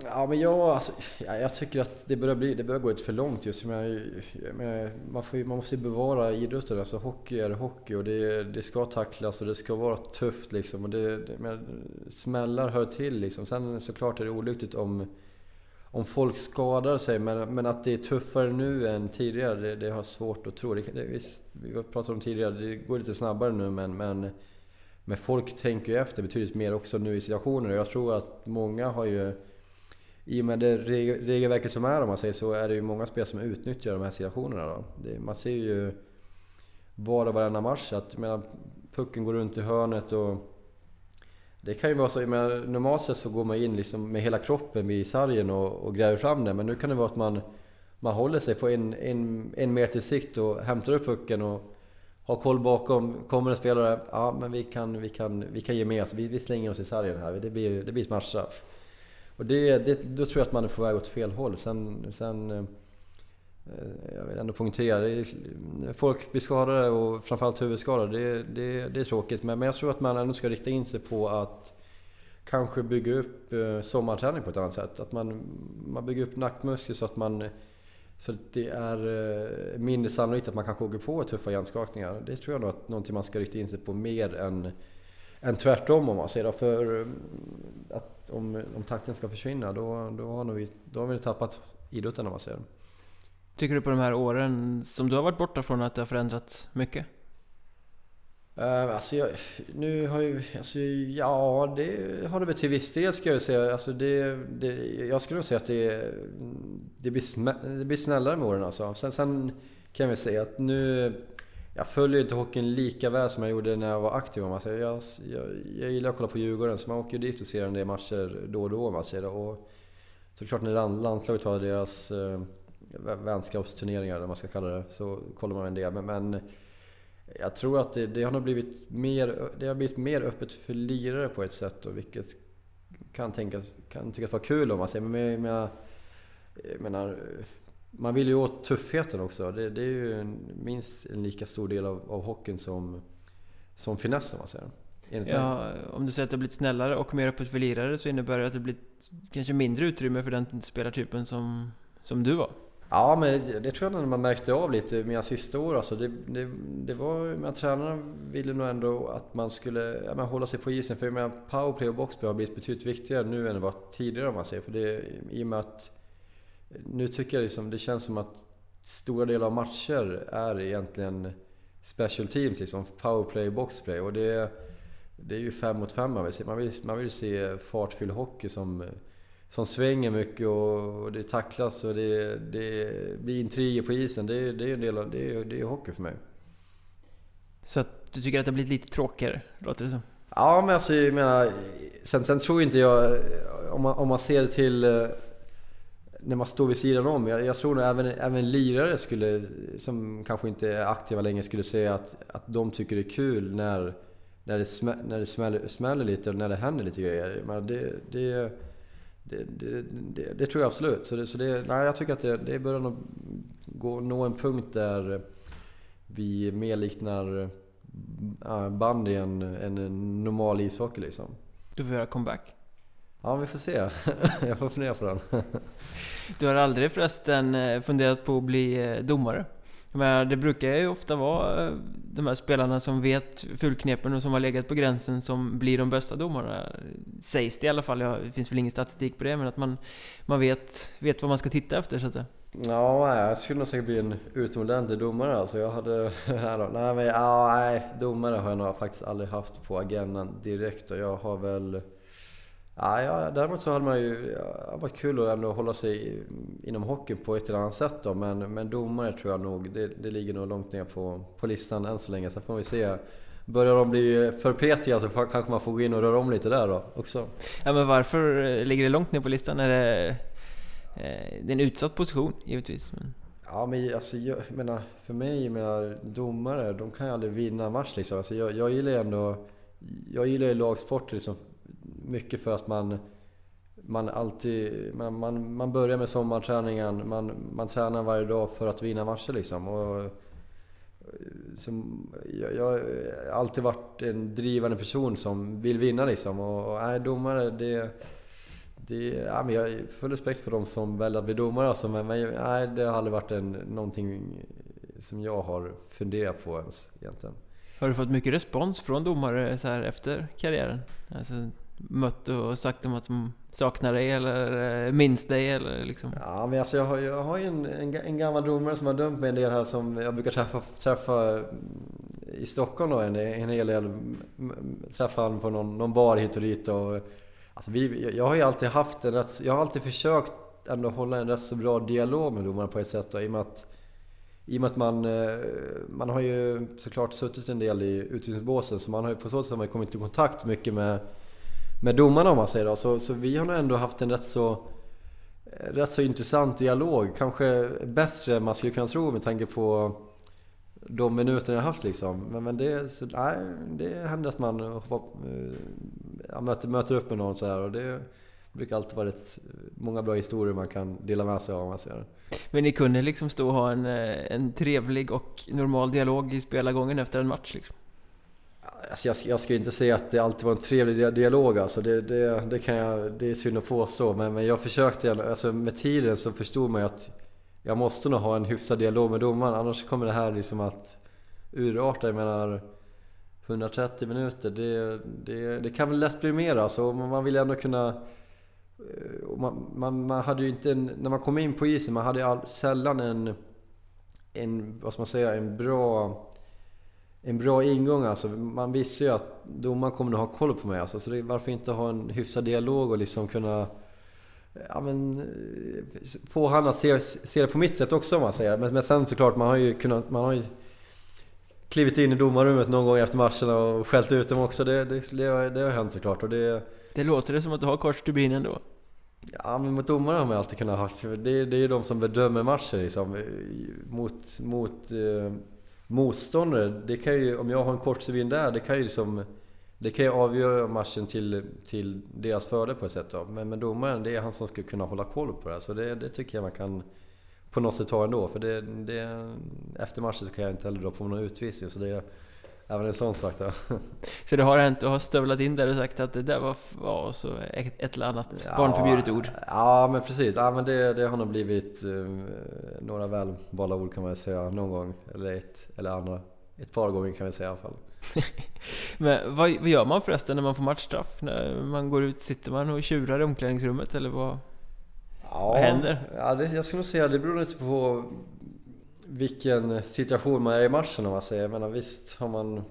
Ja, men jag, alltså, jag tycker att det börjar, bli, det börjar gå lite för långt just. Jag, jag, man, får, man måste ju bevara idrotten. Alltså, hockey är hockey och det, det ska tacklas och det ska vara tufft. Liksom, och det, det, men, smällar hör till. Liksom. Sen såklart är det olyckligt om, om folk skadar sig. Men, men att det är tuffare nu än tidigare, det, det har jag svårt att tro. Det, det, vi, vi pratade om tidigare, det går lite snabbare nu men, men, men folk tänker ju efter betydligt mer också nu i situationer. Och jag tror att många har ju i och med det regelverket som är om man säger så är det ju många spelare som utnyttjar de här situationerna. Då. Det, man ser ju var och varannan match att medan pucken går runt i hörnet och det kan ju vara så, menar, normalt sett så går man in liksom med hela kroppen vid sargen och, och gräver fram den men nu kan det vara att man, man håller sig på en, en, en meters sikt och hämtar upp pucken och har koll bakom. Kommer en spelare, ja men vi kan, vi kan, vi kan ge med oss, vi, vi slänger oss i sargen här, det blir, det blir ett matchstraff. Och det, det, då tror jag att man är på väg åt fel håll. Sen, sen eh, jag vill ändå poängtera, folk blir skadade och framförallt huvudskadade. Det, det, det är tråkigt. Men, men jag tror att man ändå ska rikta in sig på att kanske bygga upp eh, sommarträning på ett annat sätt. Att man, man bygger upp nackmuskler så att man så att det är eh, mindre sannolikt att man kanske åker på tuffa hjärnskakningar. Det tror jag nog att någonting man ska rikta in sig på mer än, än tvärtom om man säger. För att om, om takten ska försvinna då, då, har vi, då har vi tappat idrotten om man säger. Tycker du på de här åren som du har varit borta från att det har förändrats mycket? Uh, alltså jag, nu har ju, alltså, ja det har det väl till viss del ska jag säga. Alltså det, det, jag skulle nog säga att det, det, blir, det blir snällare med åren alltså. Sen, sen kan vi säga att nu jag följer inte hockeyn lika väl som jag gjorde när jag var aktiv. Man. Jag, jag, jag gillar att kolla på Djurgården så man åker dit och ser en del matcher då och då. Man säger. Och såklart när landslaget har deras eh, vänskapsturneringar, eller man ska kalla det, så kollar man en del. Men, men jag tror att det, det, har nog blivit mer, det har blivit mer öppet för lirare på ett sätt. Och vilket kan, tänkas, kan tyckas vara kul om man säger. Men jag menar, jag menar man vill ju åt tuffheten också. Det, det är ju en, minst en lika stor del av, av hockeyn som, som finessen, man säger. Ja, om du säger att det har blivit snällare och mer öppet för lirare så innebär det att det blivit kanske mindre utrymme för den spelartypen som, som du var? Ja, men det, det tror jag att man märkte av lite mina sista år. Alltså det, det, det var, men tränarna ville nog ändå att man skulle ja, men hålla sig på isen. För jag menar, powerplay och boxplay har blivit betydligt viktigare nu än det var tidigare om man säger. För det, I och med att nu tycker jag liksom, det känns som att stora delar av matcher är egentligen special teams, liksom powerplay och boxplay. Och det, det är ju fem mot fem man vill se. Man vill, man vill se fartfylld hockey som, som svänger mycket och det tacklas och det, det blir intriger på isen. Det, det är en del av det är, det är hockey för mig. Så att du tycker att det har blivit lite tråkigare, låter det som? Ja, men alltså jag menar... Sen, sen tror inte jag... Om man, om man ser till när man står vid sidan om. Jag, jag tror nog även, även lirare skulle, som kanske inte är aktiva längre skulle säga att, att de tycker det är kul när, när det, smä, när det smäller, smäller lite och när det händer lite grejer. Men det, det, det, det, det, tror jag absolut. Så, det, så det, nej, jag tycker att det, det börjar nog gå, nå en punkt där vi mer liknar äh, bandy än, än normal ishockey liksom. Du får göra comeback. Ja, vi får se. jag får fundera på den. du har aldrig förresten eh, funderat på att bli eh, domare? Men det brukar ju ofta vara eh, de här spelarna som vet fulknepen och som har legat på gränsen som blir de bästa domarna. Sägs det i alla fall. Det finns väl ingen statistik på det, men att man, man vet, vet vad man ska titta efter så att säga. Ja, jag skulle nog säkert bli en utomordentlig domare alltså. Jag hade... nej, men, ja, nej, domare har jag nog faktiskt aldrig haft på agendan direkt och jag har väl... Ja, ja, däremot så hade man ju... Hade varit kul att ändå hålla sig inom hockeyn på ett eller annat sätt då. Men, men domare tror jag nog, det, det ligger nog långt ner på, på listan än så länge. Sen får vi se börjar de bli för petiga så kanske man får gå in och röra om lite där då också. Ja men varför eh, ligger det långt ner på listan? Är det, eh, det är en utsatt position givetvis. Men... Ja men alltså, jag menar, för mig, menar, domare, de kan ju aldrig vinna en match liksom. Alltså, jag, jag gillar ju ändå, jag gillar ju lagsport liksom, mycket för att man man alltid, man, man, man börjar med sommarträningen, man, man tränar varje dag för att vinna matcher liksom. Och, som, jag, jag har alltid varit en drivande person som vill vinna liksom. Och, och nej, domare, det... det ja, men jag har full respekt för de som väljer att bli domare alltså, men, men nej, det har aldrig varit en, någonting som jag har funderat på ens egentligen. Har du fått mycket respons från domare så här efter karriären? Alltså, mött och sagt dem att de saknar dig eller eh, minns dig eller liksom? Ja, men alltså jag har, jag har ju en, en, en, gammal domare som har dömt mig en del här som jag brukar träffa, träffa mm, i Stockholm då en, en hel del. Mm, träffa honom på någon, någon bar hit och dit och... Alltså vi, jag har ju alltid haft en rätt, jag har alltid försökt ändå hålla en rätt så bra dialog med domarna på ett sätt då, i och med att i och med att man, eh, man har ju såklart suttit en del i utvisningsbåsen så man har ju på så sätt har man kommit i kontakt mycket med med domarna om man säger då. Så, så vi har nog ändå haft en rätt så, eh, rätt så intressant dialog. Kanske bättre än man skulle kunna tro med tanke på de minuterna jag haft liksom. Men, men det, så, nej, det händer att man eh, hoppar, eh, ja, möter, möter upp med någon så här och det brukar alltid vara rätt många bra historier man kan dela med sig av om man ser Men ni kunde liksom stå och ha en, en trevlig och normal dialog i spelargången efter en match liksom? Alltså jag, jag ska inte säga att det alltid var en trevlig dialog alltså. Det, det, det, kan jag, det är synd att påstå. Men, men jag försökte, alltså med tiden så förstod man ju att jag måste nog ha en hyfsad dialog med domaren. Annars kommer det här liksom att urarta. Jag menar 130 minuter, det, det, det kan väl lätt bli mer alltså. Man vill ändå kunna... Eh, man, man, man hade ju inte en, när man kom in på isen, man hade all, sällan en, en, vad ska man säga, en bra en bra ingång alltså. Man visste ju att domaren kommer att ha koll på mig alltså. Så det, varför inte ha en hyfsad dialog och liksom kunna ja, men, få han att se, se det på mitt sätt också om man säger. Men, men sen såklart, man har ju kunnat, man har ju klivit in i domarrummet någon gång efter matchen och skällt ut dem också. Det, det, det, har, det har hänt såklart. Och det, det låter det som att du har kors stubin ändå? Ja, men mot domare har man alltid kunnat ha. Det, det är ju de som bedömer matcher liksom. Mot, mot eh, motståndare, det kan ju, om jag har en kort suvin där, det kan ju liksom det kan ju avgöra matchen till, till deras fördel på ett sätt då. Men, men domaren, det är han som ska kunna hålla koll på det. Så det, det tycker jag man kan på något sätt ta ändå. För det, det, efter matchen så kan jag inte heller dra på någon utvisning. Så det, Även en sån sak då. Så det har hänt, du har stövlat in där och sagt att det där var, var så ett, ett eller annat ja, barnförbjudet ord? Ja men precis, ja, men det, det har nog blivit um, några välvalda ord kan man säga någon gång. Eller ett eller andra. Ett par gånger kan vi säga i alla fall. men vad, vad gör man förresten när man får matchstraff? När man går ut, sitter man och tjurar i omklädningsrummet eller vad? Ja, vad händer? Ja, det, jag skulle nog säga det beror lite på vilken situation man är i matchen om man säger. Jag menar, visst har man,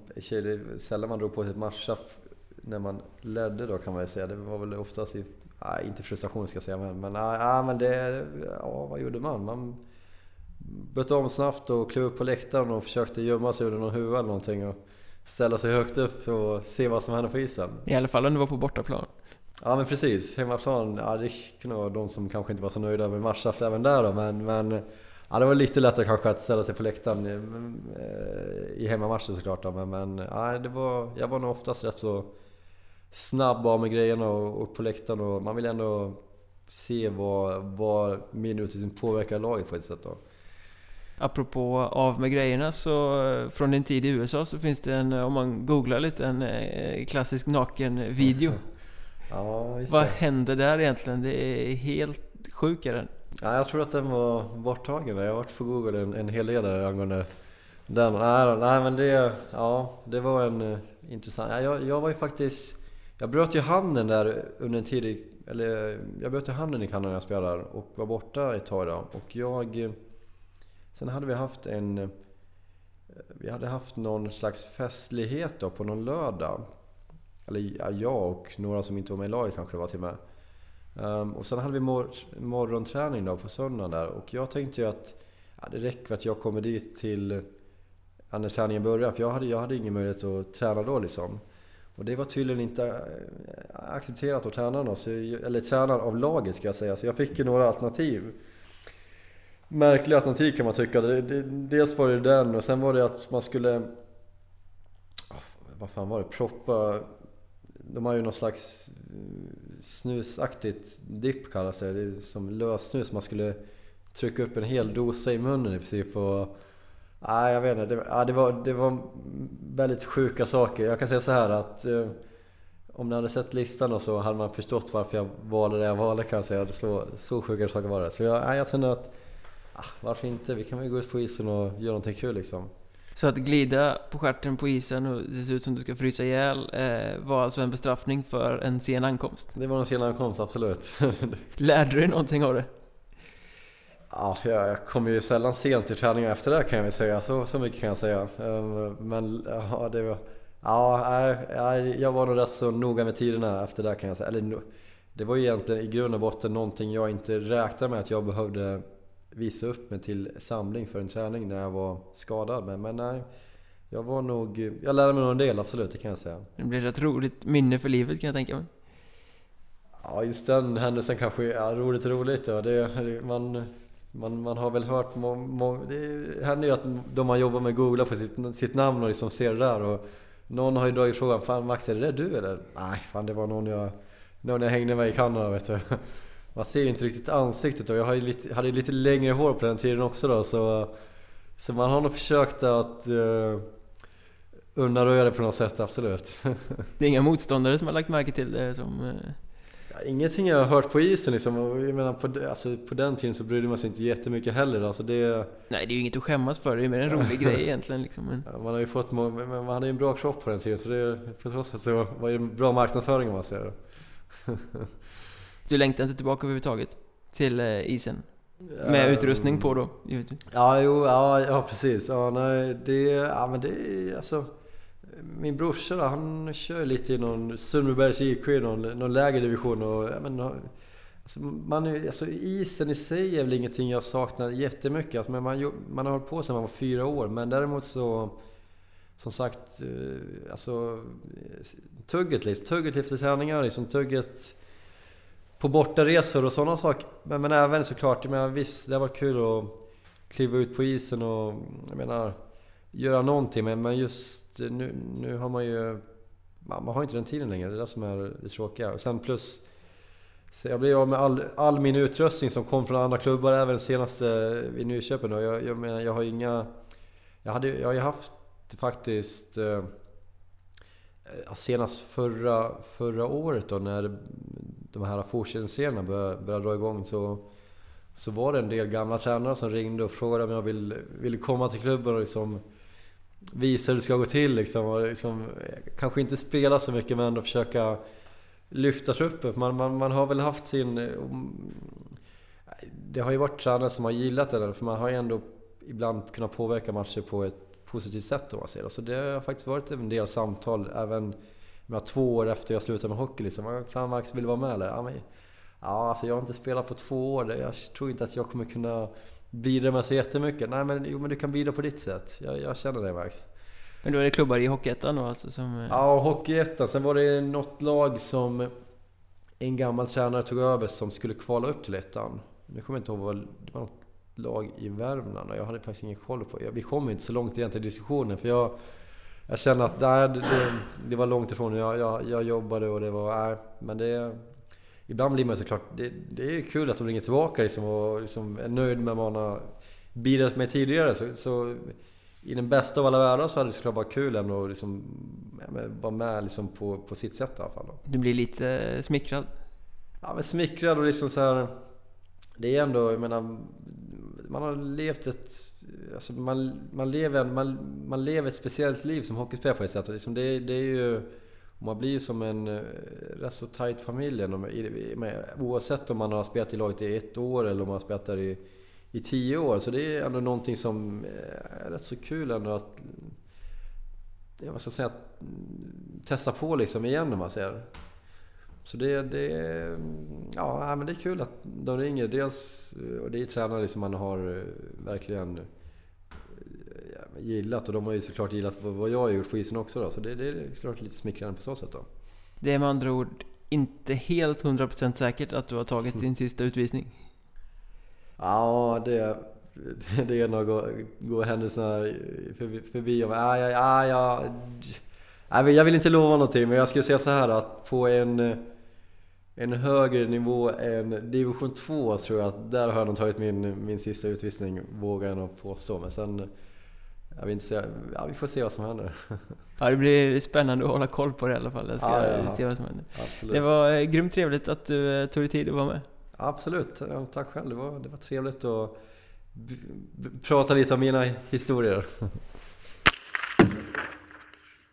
sällan man drog på sig ett matchstraff när man ledde då kan man ju säga. Det var väl oftast i, nej, inte frustration ska jag säga men, men, nej, men det, ja vad gjorde man? Man bytte om snabbt och klev upp på läktaren och försökte gömma sig under någon huva eller någonting och ställa sig högt upp och se vad som hände på isen. I alla fall om du var på bortaplan. Ja men precis, hemmaplan, ja det kunde vara de som kanske inte var så nöjda med matchstraff även där då men, men Ja, det var lite lättare kanske att ställa sig på läktaren i, i hemmamatchen såklart men, men ja, det var, jag var nog oftast rätt så snabb av med grejerna och upp på läktaren och man vill ändå se vad, vad min utvisning påverkar laget på ett sätt då. Apropå av med grejerna så från din tid i USA så finns det en, om man googlar lite, en eh, klassisk naken-video. ja, Vad händer där egentligen? Det är helt sjukare. Ja, jag tror att den var borttagen. Jag har varit på Google en, en hel del angående den. Nej, nej men det, ja, det var en uh, intressant... Ja, jag, jag var ju faktiskt... Jag bröt ju handen där under en tid, eller jag bröt ju handen i Kanada när jag spelade och var borta ett tag då. Och jag... Eh, sen hade vi haft en... Eh, vi hade haft någon slags festlighet då på någon lördag. Eller ja, jag och några som inte var med i laget kanske det var till och med. Um, och sen hade vi mor morgonträning då på söndagen där och jag tänkte ju att ja, det räcker att jag kommer dit till när träningen börjar, För jag hade, jag hade ingen möjlighet att träna då liksom. Och det var tydligen inte eh, accepterat av tränarna, eller tränaren av laget ska jag säga. Så jag fick ju några alternativ. Märkliga alternativ kan man tycka. dels var det den och sen var det att man skulle... Vad fan var det? Proppa... De har ju någon slags snusaktigt dipp kallas det. Det är som lössnus. Man skulle trycka upp en hel dosa i munnen i princip. Och, nej, jag vet inte. Det, ja, det, var, det var väldigt sjuka saker. Jag kan säga så här att eh, om ni hade sett listan och så hade man förstått varför jag valde det jag valde kan jag säga. Så, så sjuka saker var det. Så jag, nej, jag kände att ah, varför inte? Vi kan väl gå ut på isen och göra någonting kul liksom. Så att glida på skärten på isen och det ser ut som du ska frysa ihjäl eh, var alltså en bestraffning för en sen ankomst? Det var en sen ankomst, absolut. Lärde du dig någonting av det? Ja, jag kom ju sällan sent till träningar efter det kan jag väl säga. Så, så mycket kan jag säga. Ehm, men ja, det var... Ja, jag var nog rätt så noga med tiderna efter det kan jag säga. Eller, det var ju egentligen i grund och botten någonting jag inte räknade med att jag behövde visa upp mig till samling för en träning när jag var skadad. Men, men nej, jag var nog... Jag lärde mig nog en del, absolut, det kan jag säga. Det blir ett roligt minne för livet kan jag tänka mig. Ja, just den händelsen kanske är roligt roligt. Ja. Det, man, man, man har väl hört... Må, må, det händer ju att de man jobbar med googlar på sitt, sitt namn och liksom ser det där. Och någon har ju dragit frågan Fan Max, är det du eller? Nej, fan det var någon jag, någon jag hängde med i Kanada vet du. Man ser inte riktigt ansiktet och jag hade lite, hade lite längre hår på den tiden också då så, så man har nog försökt att uh, undanröja det på något sätt, absolut. Det är inga motståndare som har lagt märke till det som... Uh... Ja, ingenting jag har hört på isen liksom. Jag menar på, alltså, på den tiden så brydde man sig inte jättemycket heller. Alltså det... Nej, det är ju inget att skämmas för. Det är mer en rolig grej egentligen. Liksom. Men... Ja, man har ju fått, man hade ju en bra kropp på den tiden så det, på så sätt så var det en bra marknadsföring om man säger Du längtar inte tillbaka överhuvudtaget till eh, isen? Med utrustning på då, Ja, jo, ja, ja precis. Ja, nej, det, ja, men det är alltså... Min brorsa då, han kör lite i någon Sundbybergs IK i någon, någon lägre division och ja, men, alltså, man, alltså, isen i sig är väl ingenting jag saknar jättemycket. Alltså, men man, man har hållit på sedan man var fyra år. Men däremot så... Som sagt, eh, alltså... Tugget liksom. Tugget efter träningar, liksom tugget på bortaresor och sådana saker. Men, men även såklart, jag menar, visst det har varit kul att kliva ut på isen och jag menar, göra någonting. Men, men just nu, nu har man ju... Man, man har inte den tiden längre, det är det som är det tråkiga. Och sen plus... Så jag blev av med all, all, min utrustning som kom från andra klubbar, även senaste vid Nyköping. Jag, jag menar, jag har inga... Jag, hade, jag har ju haft faktiskt... Eh, senast förra, förra året då när de här fortsättningsserierna började, började dra igång så, så var det en del gamla tränare som ringde och frågade om jag ville, ville komma till klubben och liksom visa hur det ska gå till. Liksom, och liksom, kanske inte spela så mycket men ändå försöka lyfta truppen. Man, man, man har väl haft sin... Det har ju varit tränare som har gillat det för man har ju ändå ibland kunnat påverka matcher på ett positivt sätt om man ser det. Så det har faktiskt varit en del samtal även med två år efter jag slutade med hockey liksom. Fan Max, vill du vara med eller? Ja, men, ja, alltså jag har inte spelat på två år. Jag tror inte att jag kommer kunna bidra med så jättemycket. Nej men jo men du kan bidra på ditt sätt. Jag, jag känner det Max. Men då är det klubbar i Hockeyettan då alltså som... Ja, Hockeyettan. Sen var det något lag som en gammal tränare tog över som skulle kvala upp till ettan. Nu kommer jag inte ihåg vad... Det var något lag i Värmland och jag hade faktiskt ingen koll på. Vi kom inte så långt egentligen i diskussionen för jag jag känner att nej, det, det, var långt ifrån. Jag, jag, jag jobbade och det var... Nej, men det... Ibland blir man såklart... Det, det är kul att de ringer tillbaka liksom och liksom är nöjd med vad man har bidragit med tidigare. Så, så, i den bästa av alla världar så hade det såklart varit kul ändå att liksom, vara med liksom på, på sitt sätt i alla fall. Du blir lite eh, smickrad? Ja, men smickrad och liksom så här, Det är ändå, jag menar... Man har levt ett Alltså man, man, lever, man, man lever ett speciellt liv som hockeyspelare på ett sätt. Liksom det, det är ju, man blir ju som en eh, rätt så tight familj. Oavsett om man har spelat i laget i ett år eller om man har spelat där i, i tio år. Så det är ändå någonting som eh, är rätt så kul ändå att... Jag ska säga, mm, testa på liksom igen om man säger. Så det, det, ja, men det är kul att de ringer. Dels, och det är tränare som man har eh, verkligen gillat och de har ju såklart gillat vad jag har gjort på isen också då. Så det, det är såklart lite smickrande på så sätt då. Det är med andra ord inte helt 100% säkert att du har tagit din sista utvisning? Ja, det, det är nog gå, gå händelserna förbi. förbi. Ja, ja, ja, jag vill inte lova någonting, men jag skulle säga så här att på en, en högre nivå än division 2 tror jag att där har jag nog tagit min, min sista utvisning, vågar jag nog påstå. Men sen, jag vill inte säga, ja, vi får se vad som händer. Ja, det blir spännande att hålla koll på det i alla fall. Jag ska ja, ja, se vad som händer. Absolut. Det var eh, grymt trevligt att du eh, tog dig tid att vara med. Absolut, tack själv. Det var, det var trevligt att prata lite om mina historier.